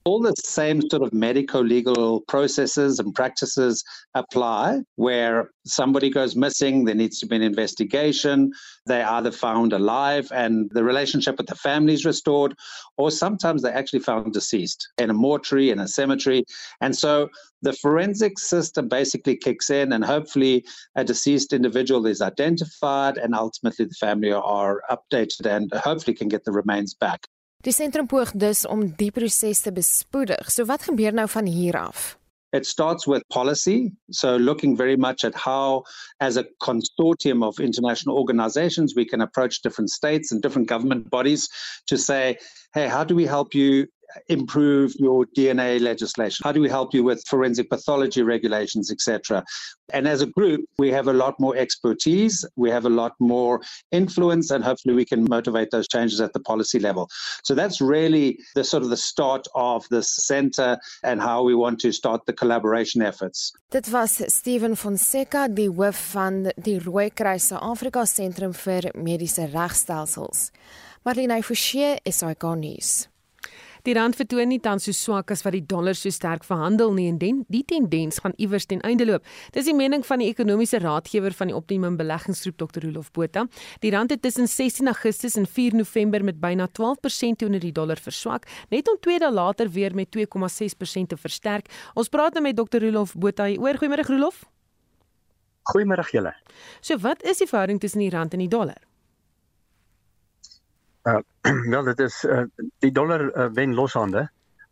O: All the same sort of medico legal processes and practices apply where somebody goes missing there needs to be an investigation they either found alive and the relationship with the family is restored or sometimes they're actually found deceased in a mortuary in a cemetery. And so the forensic system basically kicks in and hopefully a deceased individual is identified and ultimately the family are updated and hopefully can get the remains back
P: Die sentrum poog dus om die proses te bespoedig. So wat gebeur nou van hier af?
O: It starts with policy, so looking very much at how, as a consortium of international organizations, we can approach different states and different government bodies to say, hey, how do we help you improve your DNA legislation? How do we help you with forensic pathology regulations, etc.? And as a group, we have a lot more expertise, we have a lot more influence, and hopefully we can motivate those changes at the policy level. So that's really the sort of the start of this center and how we want to start the collaboration efforts.
P: Dit was Steven Fonseca, die hoof van die Rooikruis se Afrika Sentrum vir Mediese Regstelsels. Marlene Forsie, SAK nuus.
B: Die rand vertoon nie tans so swak as wat die dollar so sterk verhandel nie en den, die tendens gaan iewers ten einde loop. Dis die mening van die ekonomiese raadgewer van die Optimum Beleggingsgroep Dr. Rolof Botha. Die rand het tussen 16 Augustus en 4 November met byna 12% teenoor die dollar verswak, net om 2 dae later weer met 2,6% te versterk. Ons praat nou met Dr. Rolof Botha. Goeiemôre Rolof.
Q: Goeiemôre julle.
B: So wat is die verhouding tussen die rand en die dollar?
Q: Uh wel dit is uh, die dollar uh, wen loshande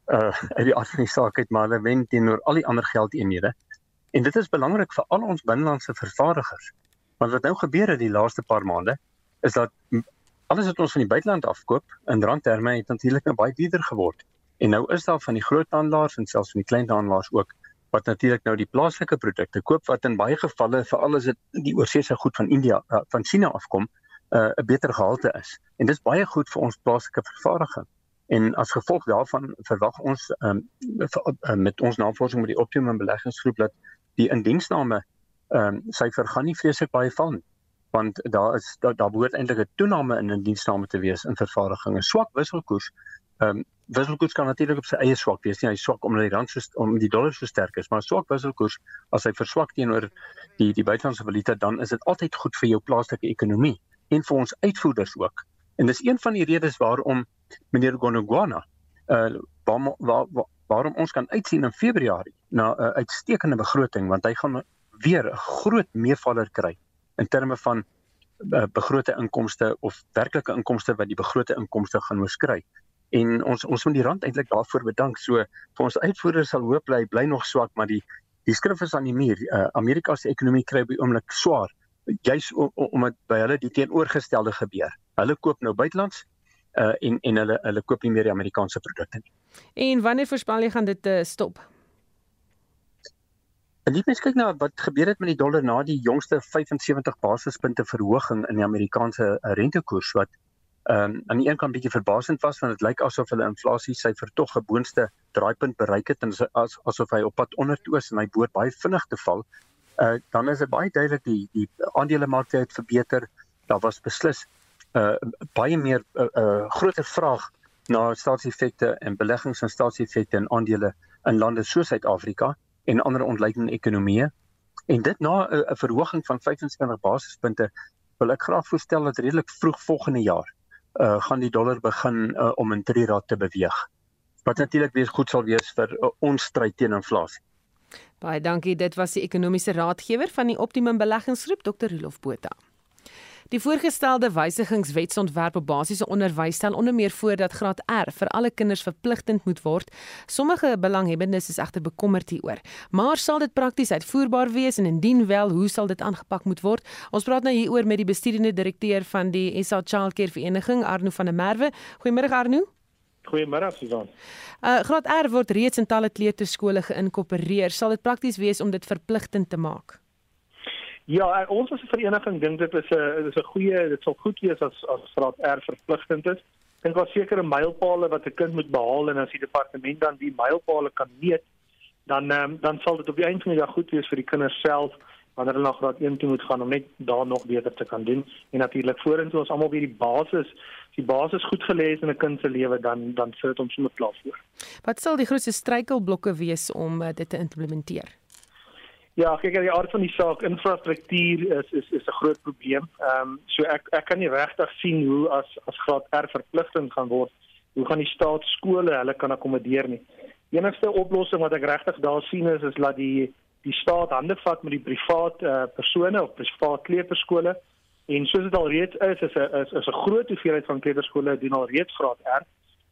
Q: uh uit die aard van die saak uit maar hulle wen teenoor al die ander geldeenhede. En dit is belangrik vir al ons binnelandse vervaardigers. Want wat nou gebeur het die laaste paar maande is dat alles wat ons van die buiteland afkoop in randterme het natuurlik nou baie duurder geword. En nou is daar van die groot handelaars en selfs van die klein handelaars ook wat natuurlik nou die plaaslike produkte koop wat in baie gevalle veral as dit die oorseese goed van India uh, van China afkom uh, 'n beter gehalte is. En dis baie goed vir ons plaaslike vervaardiging. En as gevolg daarvan verwag ons um, met ons navorsing met die Optimum Beleggingsgroep dat die indiensname ehm um, syfer gaan nie vreeslik baie val nie want daar is daar, daar behoort eintlik 'n toename in indiensname te wees in vervaardiging. 'n Swak wisselkoers ehm um, wisselkoers kan natuurlik op sy eie swak wees. Nie hy swak omdat die rand so om die dollar so sterk is, maar swak wisselkoers as hy verswak teenoor die die buitelandse valuta dan is dit altyd goed vir jou plaaslike ekonomie en vir ons uitvoerders ook. En dis een van die redes waarom meneer Gonogwana uh waar, waar, waar, waarom ons kan uitsien in Februarie na 'n uh, uitstekende begroting want hy gaan weer 'n groot meevaller kry in terme van uh, begrote inkomste of werklike inkomste wat die begrote inkomste gaan oorskry. En ons ons moet die rand eintlik daarvoor bedank. So vir ons uitvoerders sal hoop bly bly nog swak, maar die die skrif is aan die muur. Uh, Amerika se ekonomie kry by oomblik swaar juis omdat by hulle die teenoorgestelde gebeur. Hulle koop nou buitelands uh en en hulle hulle koop nie meer die Amerikaanse produkte nie.
B: En wanneer voorspel jy gaan dit uh, stop?
Q: En dit mens kyk na wat gebeur het met die dollar na die jongste 75 basispunte verhoging in die Amerikaanse uh, rentekoers wat ehm um, aan die een kant bietjie verbasend was want dit lyk asof hulle inflasie syfer tog 'n boonste draaipunt bereik het en as, asof hy op pad onder toe is en hy behoort baie vinnig te val uh, dan is dit baie duidelik die die aandelemarkte het verbeter. Daar was beslis 'n uh, baie meer 'n uh, uh, groter vraag na staatseffekte en beleggings en staatseffekte in aandele in lande soos Suid-Afrika en ander ontleikende ekonomieë. En dit na 'n uh, verhoging van 25 basispunte wil ek graag voorstel dat redelik vroeg volgende jaar uh gaan die dollar begin uh, om in 3 rad te beweeg. Wat natuurlik weer goed sal wees vir uh, ons stryd teen inflasie.
B: Baie dankie. Dit was die ekonomiese raadgewer van die Optimum Beleggingsgroep, Dr. Rolof Botha. Die voorgestelde wysigingswetsontwerp op basiese onderwys stel onder meer voor dat graad R vir alle kinders verpligtend moet word. Sommige belanghebbendes is egter bekommerd hieroor. Maar sal dit prakties uitvoerbaar wees en indien wel, hoe sal dit aangepak moet word? Ons praat nou hieroor met die bestuurende direkteur van die SA Childcare Vereniging, Arno van der Merwe. Goeiemôre Arno.
R: Goeiemôre Susan.
B: Uh Graad R word reeds in talle kleuterskole geïnkorporeer. Sal dit prakties wees om dit verpligtend te maak?
R: Ja, ons as 'n vereniging dink dit is 'n dis 'n goeie dit sal goed wees as as graad R verpligtend is. Dink daar sekere mylpale wat 'n kind moet behaal en as die departement dan die mylpale kan meet, dan um, dan sal dit op die einde van die dag goed wees vir die kinders self wanneer hulle na graad 1 toe moet gaan om net daar nog beter te kan doen. En natuurlik vorentoe ons almal weer die basis die basis goed gelees in 'n kind se lewe dan dan sit ons sommer klaar voor.
B: Wat sal die grootste struikelblokke wees om uh, dit te implementeer?
R: Ja, kyk aan die aard van die saak, infrastruktuur is is is 'n groot probleem. Ehm um, so ek ek kan nie regtig sien hoe as as graad R verpligtend gaan word, hoe gaan die staatskole hulle kan akkommodeer nie. Enigste oplossing wat ek regtig daar sien is is dat die die staat hande vat met die privaat uh, persone of privaat kleuterskole en soos dit al reeds is is 'n is, is 'n groot hoeveelheid van kleuterskole doen al reeds graad R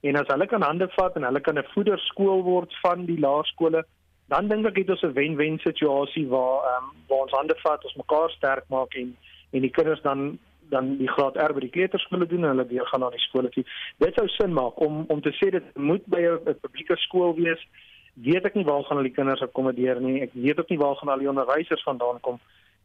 R: en as hulle kan hande vat en hulle kan 'n voederskool word van die laerskole dan dink ek het ons 'n wen-wen situasie waar ehm um, waar ons hande vat, ons mekaar sterk maak en en die kinders dan dan die graad R by die kleuterskole doen en hulle weer gaan na die skole toe. Dit sou sin maak om om te sê dit moet by 'n publieke skool wees. Weet ek nie waar gaan al die kinders akkommodeer nie. Ek weet ook nie waar gaan al die onderwysers vandaan kom.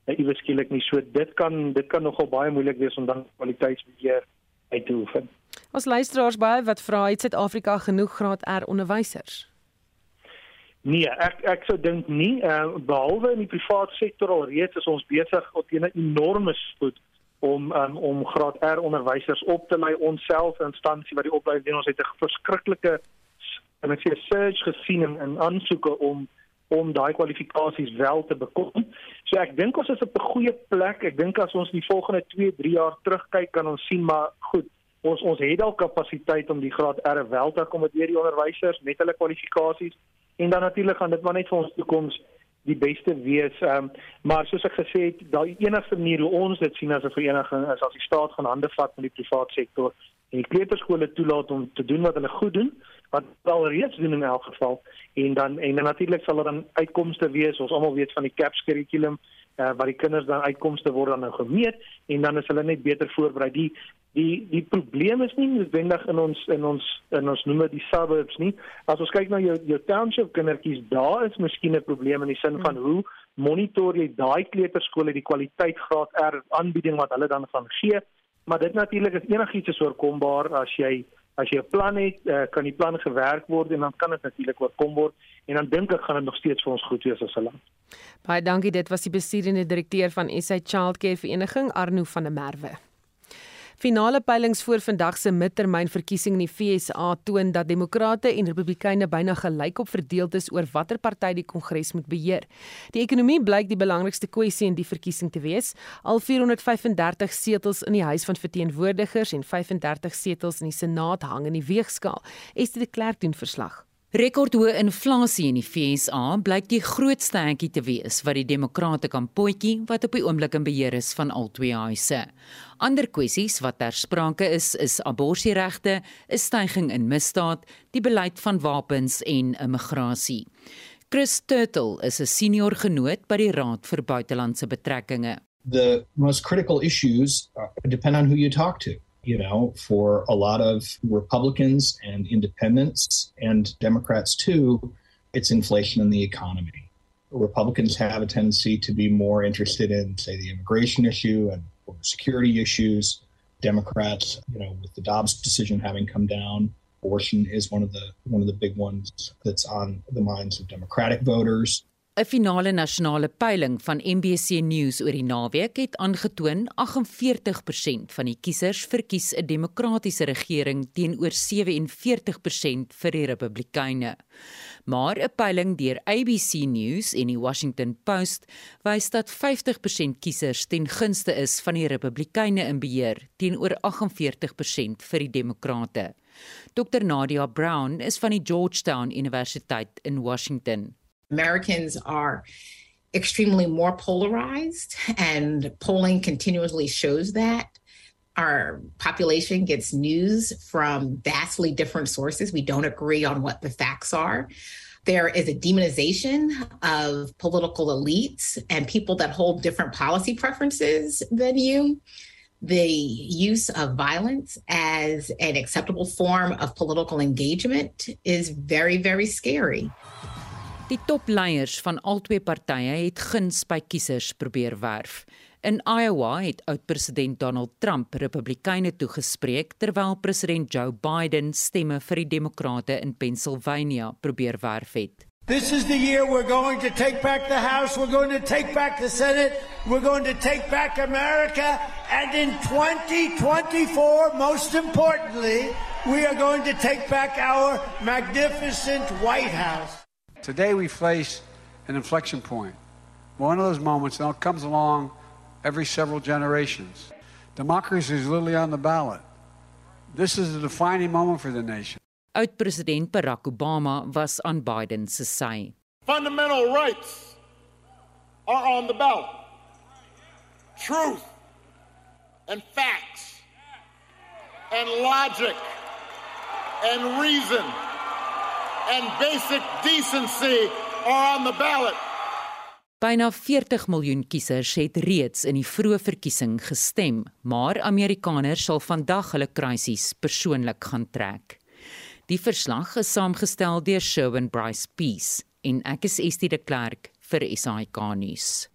R: Net iewes skielik nie. So dit kan dit kan nogal baie moeilik wees om dan kwaliteitsbeheer uit te oefen.
B: Ons luisteraars baie wat vra het Suid-Afrika genoeg graad R onderwysers?
R: Nee, ek ek sou dink nie, uh, behalwe in die private sektor al reeds is ons besig op 'n enorme spoed om um, om graad R onderwysers op te lei onsself instansie wat die opleiding doen ons het 'n verskriklike en ek sê surge gesien in, in aansoeke om om daai kwalifikasies wel te bekom. So ek dink ons is op 'n goeie plek. Ek dink as ons die volgende 2, 3 jaar terugkyk kan ons sien maar goed, ons ons het al kapasiteit om die graad R wel te akkommodeer die onderwysers met hulle kwalifikasies en dan natuurlik gaan dit maar net vir ons toekoms die beste wees. Ehm um, maar soos ek gesê het, daai enigste manier hoe ons dit sien as 'n vereniging is as die staat gaan hande vat met die private sektor en die kleuterskole toelaat om te doen wat hulle goed doen, wat wel reeds doen in elk geval en dan en dan natuurlik sal daar dan uitkomste wees. Ons almal weet van die CAPS kurrikulum uh, waar die kinders dan uitkomste word dan nou gemeet en dan is hulle net beter voorberei. Die die die probleem is nie noodwendig in ons in ons in ons noem dit die suburbs nie. As ons kyk na jou jou township kindertjies, daar is miskien 'n probleem in die sin van hoe monitor jy daai kleuterskole die kwaliteit graad R aanbieding wat hulle dan gaan gee. Maar dit natuurlik is enigiets is oorkombaar as jy as jy 'n plan het, uh, kan die plan gewerk word en dan kan dit natuurlik oorkom word en dan dink ek gaan dit nog steeds vir ons goed wees as 'n land.
B: Baie dankie, dit was die bestuurende direkteur van SA Childcare Vereniging Arno van der Merwe. Finale peilings voor vandag se midtermynverkiesing in die FSA toon dat demokrate en republikeine byna gelykop verdeeld is oor watter party die kongres moet beheer. Die ekonomie blyk die belangrikste kwessie in die verkiesing te wees. Al 435 setels in die Huis van Verteenwoordigers en 35 setels in die Senaat hang in die weegskaal. Esther de Klerk doen verslag.
S: Rekordhoë inflasie in die FSA blyk die grootste hekkie te wees wat die demokrate kan potjie wat op die oomblik in beheer is van al twee huise. Ander kwessies wat ter sprake is, is abortusregte, 'n stygings in misdaad, die beleid van wapens en immigrasie. Chris Turtle is 'n senior genoot by die Raad vir Buitelandse Betrekkinge.
T: The most critical issues uh, depend on who you talk to. You know, for a lot of Republicans and independents and Democrats too, it's inflation in the economy. Republicans have a tendency to be more interested in, say, the immigration issue and security issues. Democrats, you know, with the Dobbs decision having come down, abortion is one of the one of the big ones that's on the minds of Democratic voters.
S: 'n Finale nasionale peiling van MBC News oor die naweek het aangetoon 48% van die kiesers verkies 'n demokratiese regering teenoor 47% vir die Republikeine. Maar 'n peiling deur ABC News en die Washington Post wys dat 50% kiesers ten gunste is van die Republikeine in beheer teenoor 48% vir die Demokrate. Dr Nadia Brown is van die Georgetown Universiteit in Washington.
U: Americans are extremely more polarized, and polling continuously shows that. Our population gets news from vastly different sources. We don't agree on what the facts are. There is a demonization of political elites and people that hold different policy preferences than you. the use of violence as an acceptable form of political engagement is very, very scary.
S: Die topleiers van albei partye het guns by kiesers probeer werf. In Iowa het oud-president Donald Trump Republikeine toegespreek terwyl president Joe Biden stemme vir die Demokrate in Pennsylvania probeer werf het.
V: This is the year we're going to take back the House, we're going to take back the Senate, we're going to take back America, and in 2024, most importantly, we are going to take back our magnificent White House.
W: Today we face an inflection point. One of those moments that comes along every several generations. Democracy is literally on the ballot. This is a defining moment for the nation.
S: Oud-president Barack Obama was aan Biden se sy.
N: Fundamental rights are on the ballot. Truth and facts and logic and reason and basic decency are on the ballot.
S: Byna 40 miljoen kiesers het reeds in die vroeë verkiesing gestem, maar Amerikaners sal vandag hulle kruisies persoonlik gaan trek. Die verslag is saamgestel deur Sherwin Bryce Peace en ek is Estie de Klerk vir SAK nuus.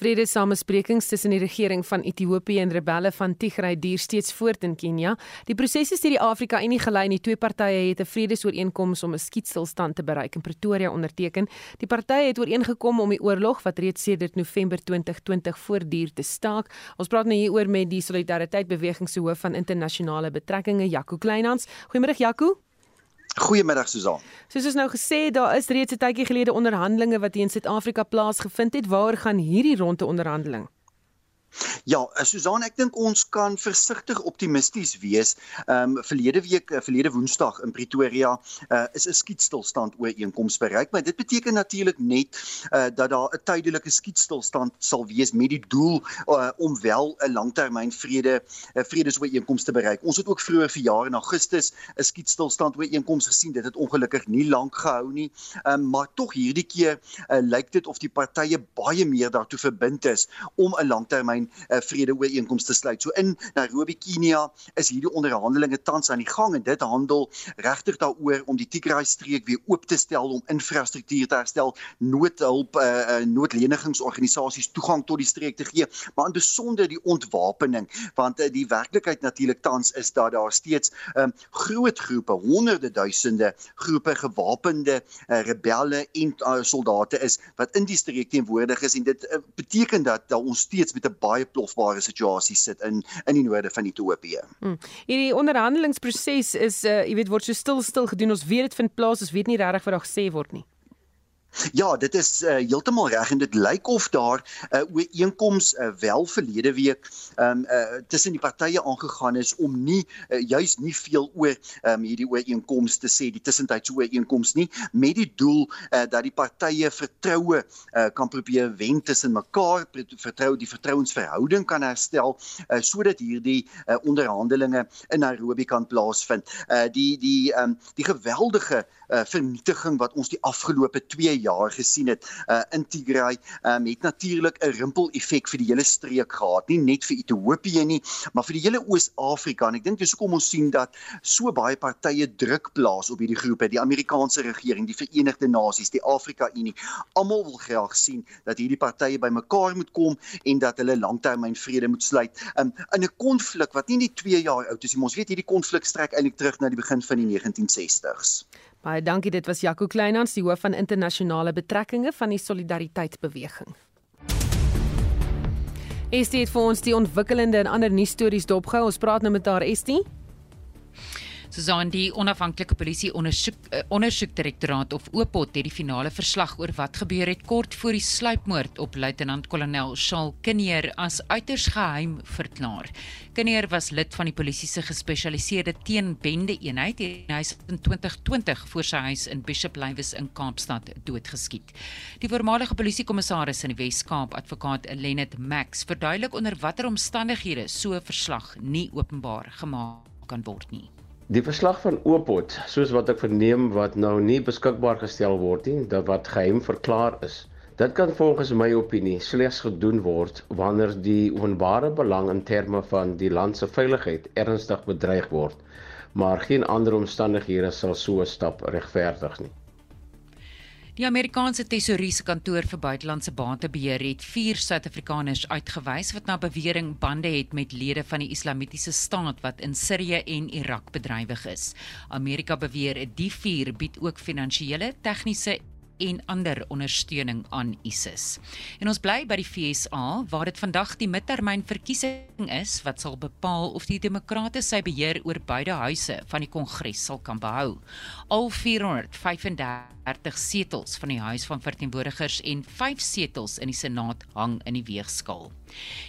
B: Vredesamesprekings tussen die regering van Ethiopië en rebelle van Tigray duur steeds voort in Kenia. Die prosesse deur die Afrika Unie gelei en die twee partye het 'n vredesooreenkoms om 'n skietstilstand te bereik in Pretoria onderteken. Die partye het ooreengekom om die oorlog wat reeds sedert November 2020 voortduur te staak. Ons praat nou hieroor met die Solidariteit Beweging se hoof van internasionale betrekkinge, Jaco Kleinhans. Goeiemôre Jaco.
X: Goeiemiddag Susan.
B: Soos ons nou gesê, daar is reeds 'n tydjie gelede onderhandelinge wat hier in Suid-Afrika plaasgevind het. Waar gaan hierdie ronde onderhandeling?
X: Ja, eh, Susan, ek dink ons kan versigtig optimisties wees. Ehm um, verlede week, eh, verlede Woensdag in Pretoria, uh, is 'n skietstilstand ooreenkoms bereik, maar dit beteken natuurlik net uh, dat daar 'n tydelike skietstilstand sal wees met die doel uh, om wel 'n langtermyn vrede uh, vredesooreenkoms te bereik. Ons het ook vroeër verjaar in Augustus 'n skietstilstand ooreenkoms gesien. Dit het ongelukkig nie lank gehou nie. Um, maar tog hierdie keer uh, lyk dit of die partye baie meer daartoe verbind is om 'n langtermyn termyn uh, eh, vredeooreenkomste sluit. So in Nairobi, Kenia is hierdie onderhandelinge tans aan die gang en dit handel regtig daaroor om die Tigray streek weer oop te stel om infrastruktuur te herstel, noodhulp uh, uh, noodlenigingsorganisasies toegang tot die streek te gee, maar in besonder die ontwapening want uh, die werklikheid natuurlik tans is dat daar steeds um, groot groepe, honderde duisende groepe gewapende uh, rebelle en uh, soldate is wat in die streek teenwoordig is en dit uh, beteken dat, dat ons steeds met 'n baie plofbare situasie sit in in die noorde van Ethiopië.
B: Hmm. Hierdie onderhandelingsproses is uh jy weet word so stil stil gedoen. Ons weet dit vind plaas. Ons weet nie regtig wat daar gesê word nie.
X: Ja, dit is uh, heeltemal reg en dit lyk of daar 'n uh, ooreenkoms uh, wel verlede week um, uh, tussen die partye aangegaan is om nie uh, juis nie veel oor um, hierdie ooreenkoms te sê, die tussentydse ooreenkoms nie, met die doel uh, dat die partye vertroue uh, kan probeer wen tussen mekaar, vertrou die vertrouensverhouding kan herstel uh, sodat hierdie uh, onderhandelinge in Nairobi kan plaasvind. Uh, die die um, die geweldige uh, vernietiging wat ons die afgelope 2 jaar gesien het uh, in Tigray um, het natuurlik 'n rimpel effek vir die hele streek gehad. Nie net vir Ethiopië nie maar vir die hele Oos-Afrika. En ek dink dis hoekom ons sien dat so baie partye druk plaas op hierdie groepe. Die Amerikaanse regering die Verenigde Nasies die Afrika Unie almal wil graag sien dat hierdie partye bymekaar moet kom en dat hulle langtermyn vrede moet sluit um, in 'n konflik wat nie net 2 jaar oud is nie ons weet hierdie konflik strek eintlik terug na die begin van die 1960s
B: Baie dankie, dit was Jaco Kleinhans, die hoof van internasionale betrekkinge van die Solidariteitsbeweging. Estie het vir ons die ontwikkelende en ander nuusstories dopgehou. Ons praat nou met haar Estie.
S: Susan die onafhanklike polisie ondersoek uh, ondersoekdirektoraat of OPOT het die finale verslag oor wat gebeur het kort voor die sluipmoord op luitenant-kolonel Shaal Kinneer as uiters geheim verklaar. Kinneer was lid van die polisie se gespesialiseerde teenbende eenheid en hy is in 2020 voor sy huis in Bishop Lywes in Kaapstad doodgeskiet. Die voormalige polisiekommissaris in die Wes-Kaap, advokaat Lenet Max, verduidelik onder watter omstandighede so 'n verslag nie openbaar gemaak kan word nie.
Y: Die verslag van Opot, soos wat ek verneem wat nou nie beskikbaar gestel word nie, dat wat geheim verklaar is, Dit kan volgens my opinie slegs gedoen word wanneer die openbare belang in terme van die land se veiligheid ernstig bedreig word, maar geen ander omstandighede sal so 'n stap regverdig nie.
S: Die Amerikaanse Tesourier se kantoor vir buitelandse batebeheer het 4 Suid-Afrikaners uitgewys wat na bewering bande het met lede van die Islamitiese staat wat in Sirië en Irak bedrywig is. Amerika beweer die 4 bied ook finansiële, tegniese en ander ondersteuning aan ISIS. En ons bly by die FSA waar dit vandag die midtermynverkiesing is wat sal bepaal of die demokrate sy beheer oor beide huise van die kongres sal kan behou. Al 435 setels van die huis van verteenwoordigers en 5 setels in die senaat hang in die weegskaal.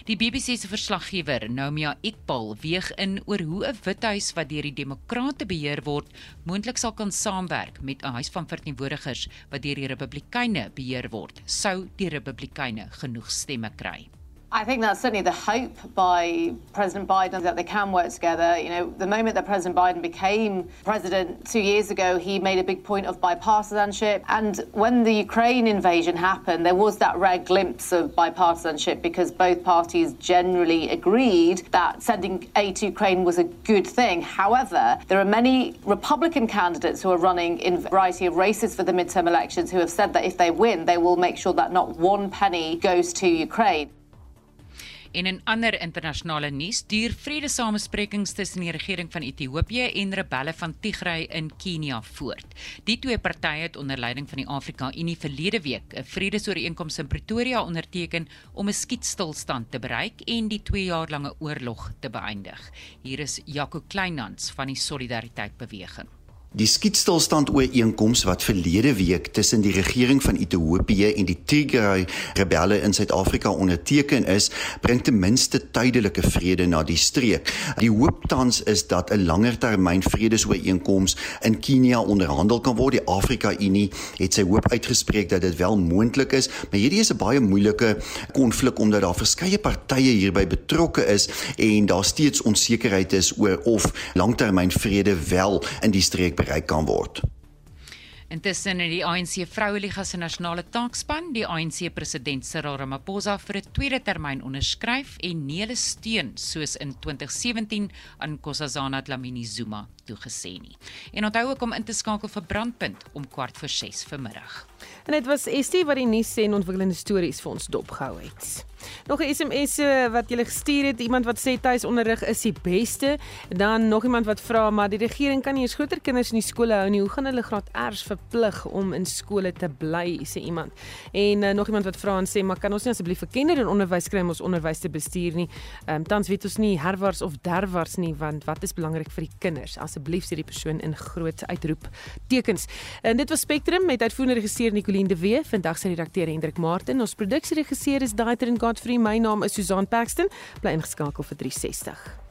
S: Die BBC se verslaggewer, Nomia Iqbal, weeg in oor hoe 'n withuis wat deur die demokrate beheer word, moontlik sal kan saamwerk met 'n huis van verteenwoordigers wat deur die republikeine beheer word, sou die republikeine genoeg stemme kry.
Z: I think that's certainly the hope by President Biden that they can work together. You know, the moment that President Biden became president two years ago, he made a big point of bipartisanship. And when the Ukraine invasion happened, there was that rare glimpse of bipartisanship because both parties generally agreed that sending aid to Ukraine was a good thing. However, there are many Republican candidates who are running in a variety of races for the midterm elections who have said that if they win, they will make sure that not one penny goes to Ukraine.
S: En in ander internasionale nuus, duur vredesamesprekings tussen die regering van Ethiopië en rebelle van Tigray in Kenia voort. Die twee partye het onder leiding van die Afrika Unie verlede week 'n vredesooreenkoms in Pretoria onderteken om 'n skietstilstand te bereik en die 2 jaar lange oorlog te beëindig. Hier is Jaco Kleinhans van die Solidariteit Beweging.
X: Die skietstilstand ooreenkoms wat verlede week tussen die regering van Ethiopië en die Tigray rebelle in Suid-Afrika onderteken is, bring ten minste tydelike vrede na die streek. Die hoop tans is dat 'n langertermyn vredesooreenkoms in Kenia onderhandel kan word. Die Afrika Unie het sy hoop uitgespreek dat dit wel moontlik is, maar hierdie is 'n baie moeilike konflik omdat daar verskeie partye hierby betrokke is en daar steeds onsekerheid is oor of langtermyn vrede wel in die streek bereik kan word.
S: Intussen het die ANC Vroueliga se nasionale taakspan die ANC president Cyril Ramaphosa vir 'n tweede termyn onderskryf en nie hulle steun soos in 2017 aan Nkosazana Dlamini Zuma toegesê nie. En onthou ook om in te skakel vir Brandpunt om kwart voor 6 vanmiddag.
B: En dit was Estie wat die nuus en ontwikkelende stories vir ons dopgehou het. Nog 'n SMS wat jy gestuur het, iemand wat sê tuisonderrig is die beste. Dan nog iemand wat vra maar die regering kan nie eens groter kinders in die skole hou nie. Hoe gaan hulle graad R's verplig om in skole te bly, sê iemand. En uh, nog iemand wat vra en sê maar kan ons nie asseblief vir kinders in onderwys kry om ons onderwys te bestuur nie. Ehm um, tans weet ons nie herwars of derwars nie want wat is belangrik vir die kinders? Asseblief sê die persoon in groot uitroep tekens. En dit was Spectrum met uitvoerende regisseur Nicoline de Wee, vandag se redakteur Hendrik Martin. Ons produksieregisseur is Daiter en Godfrey. My naam is Susan Paxton. Bly ingeskakel vir 360.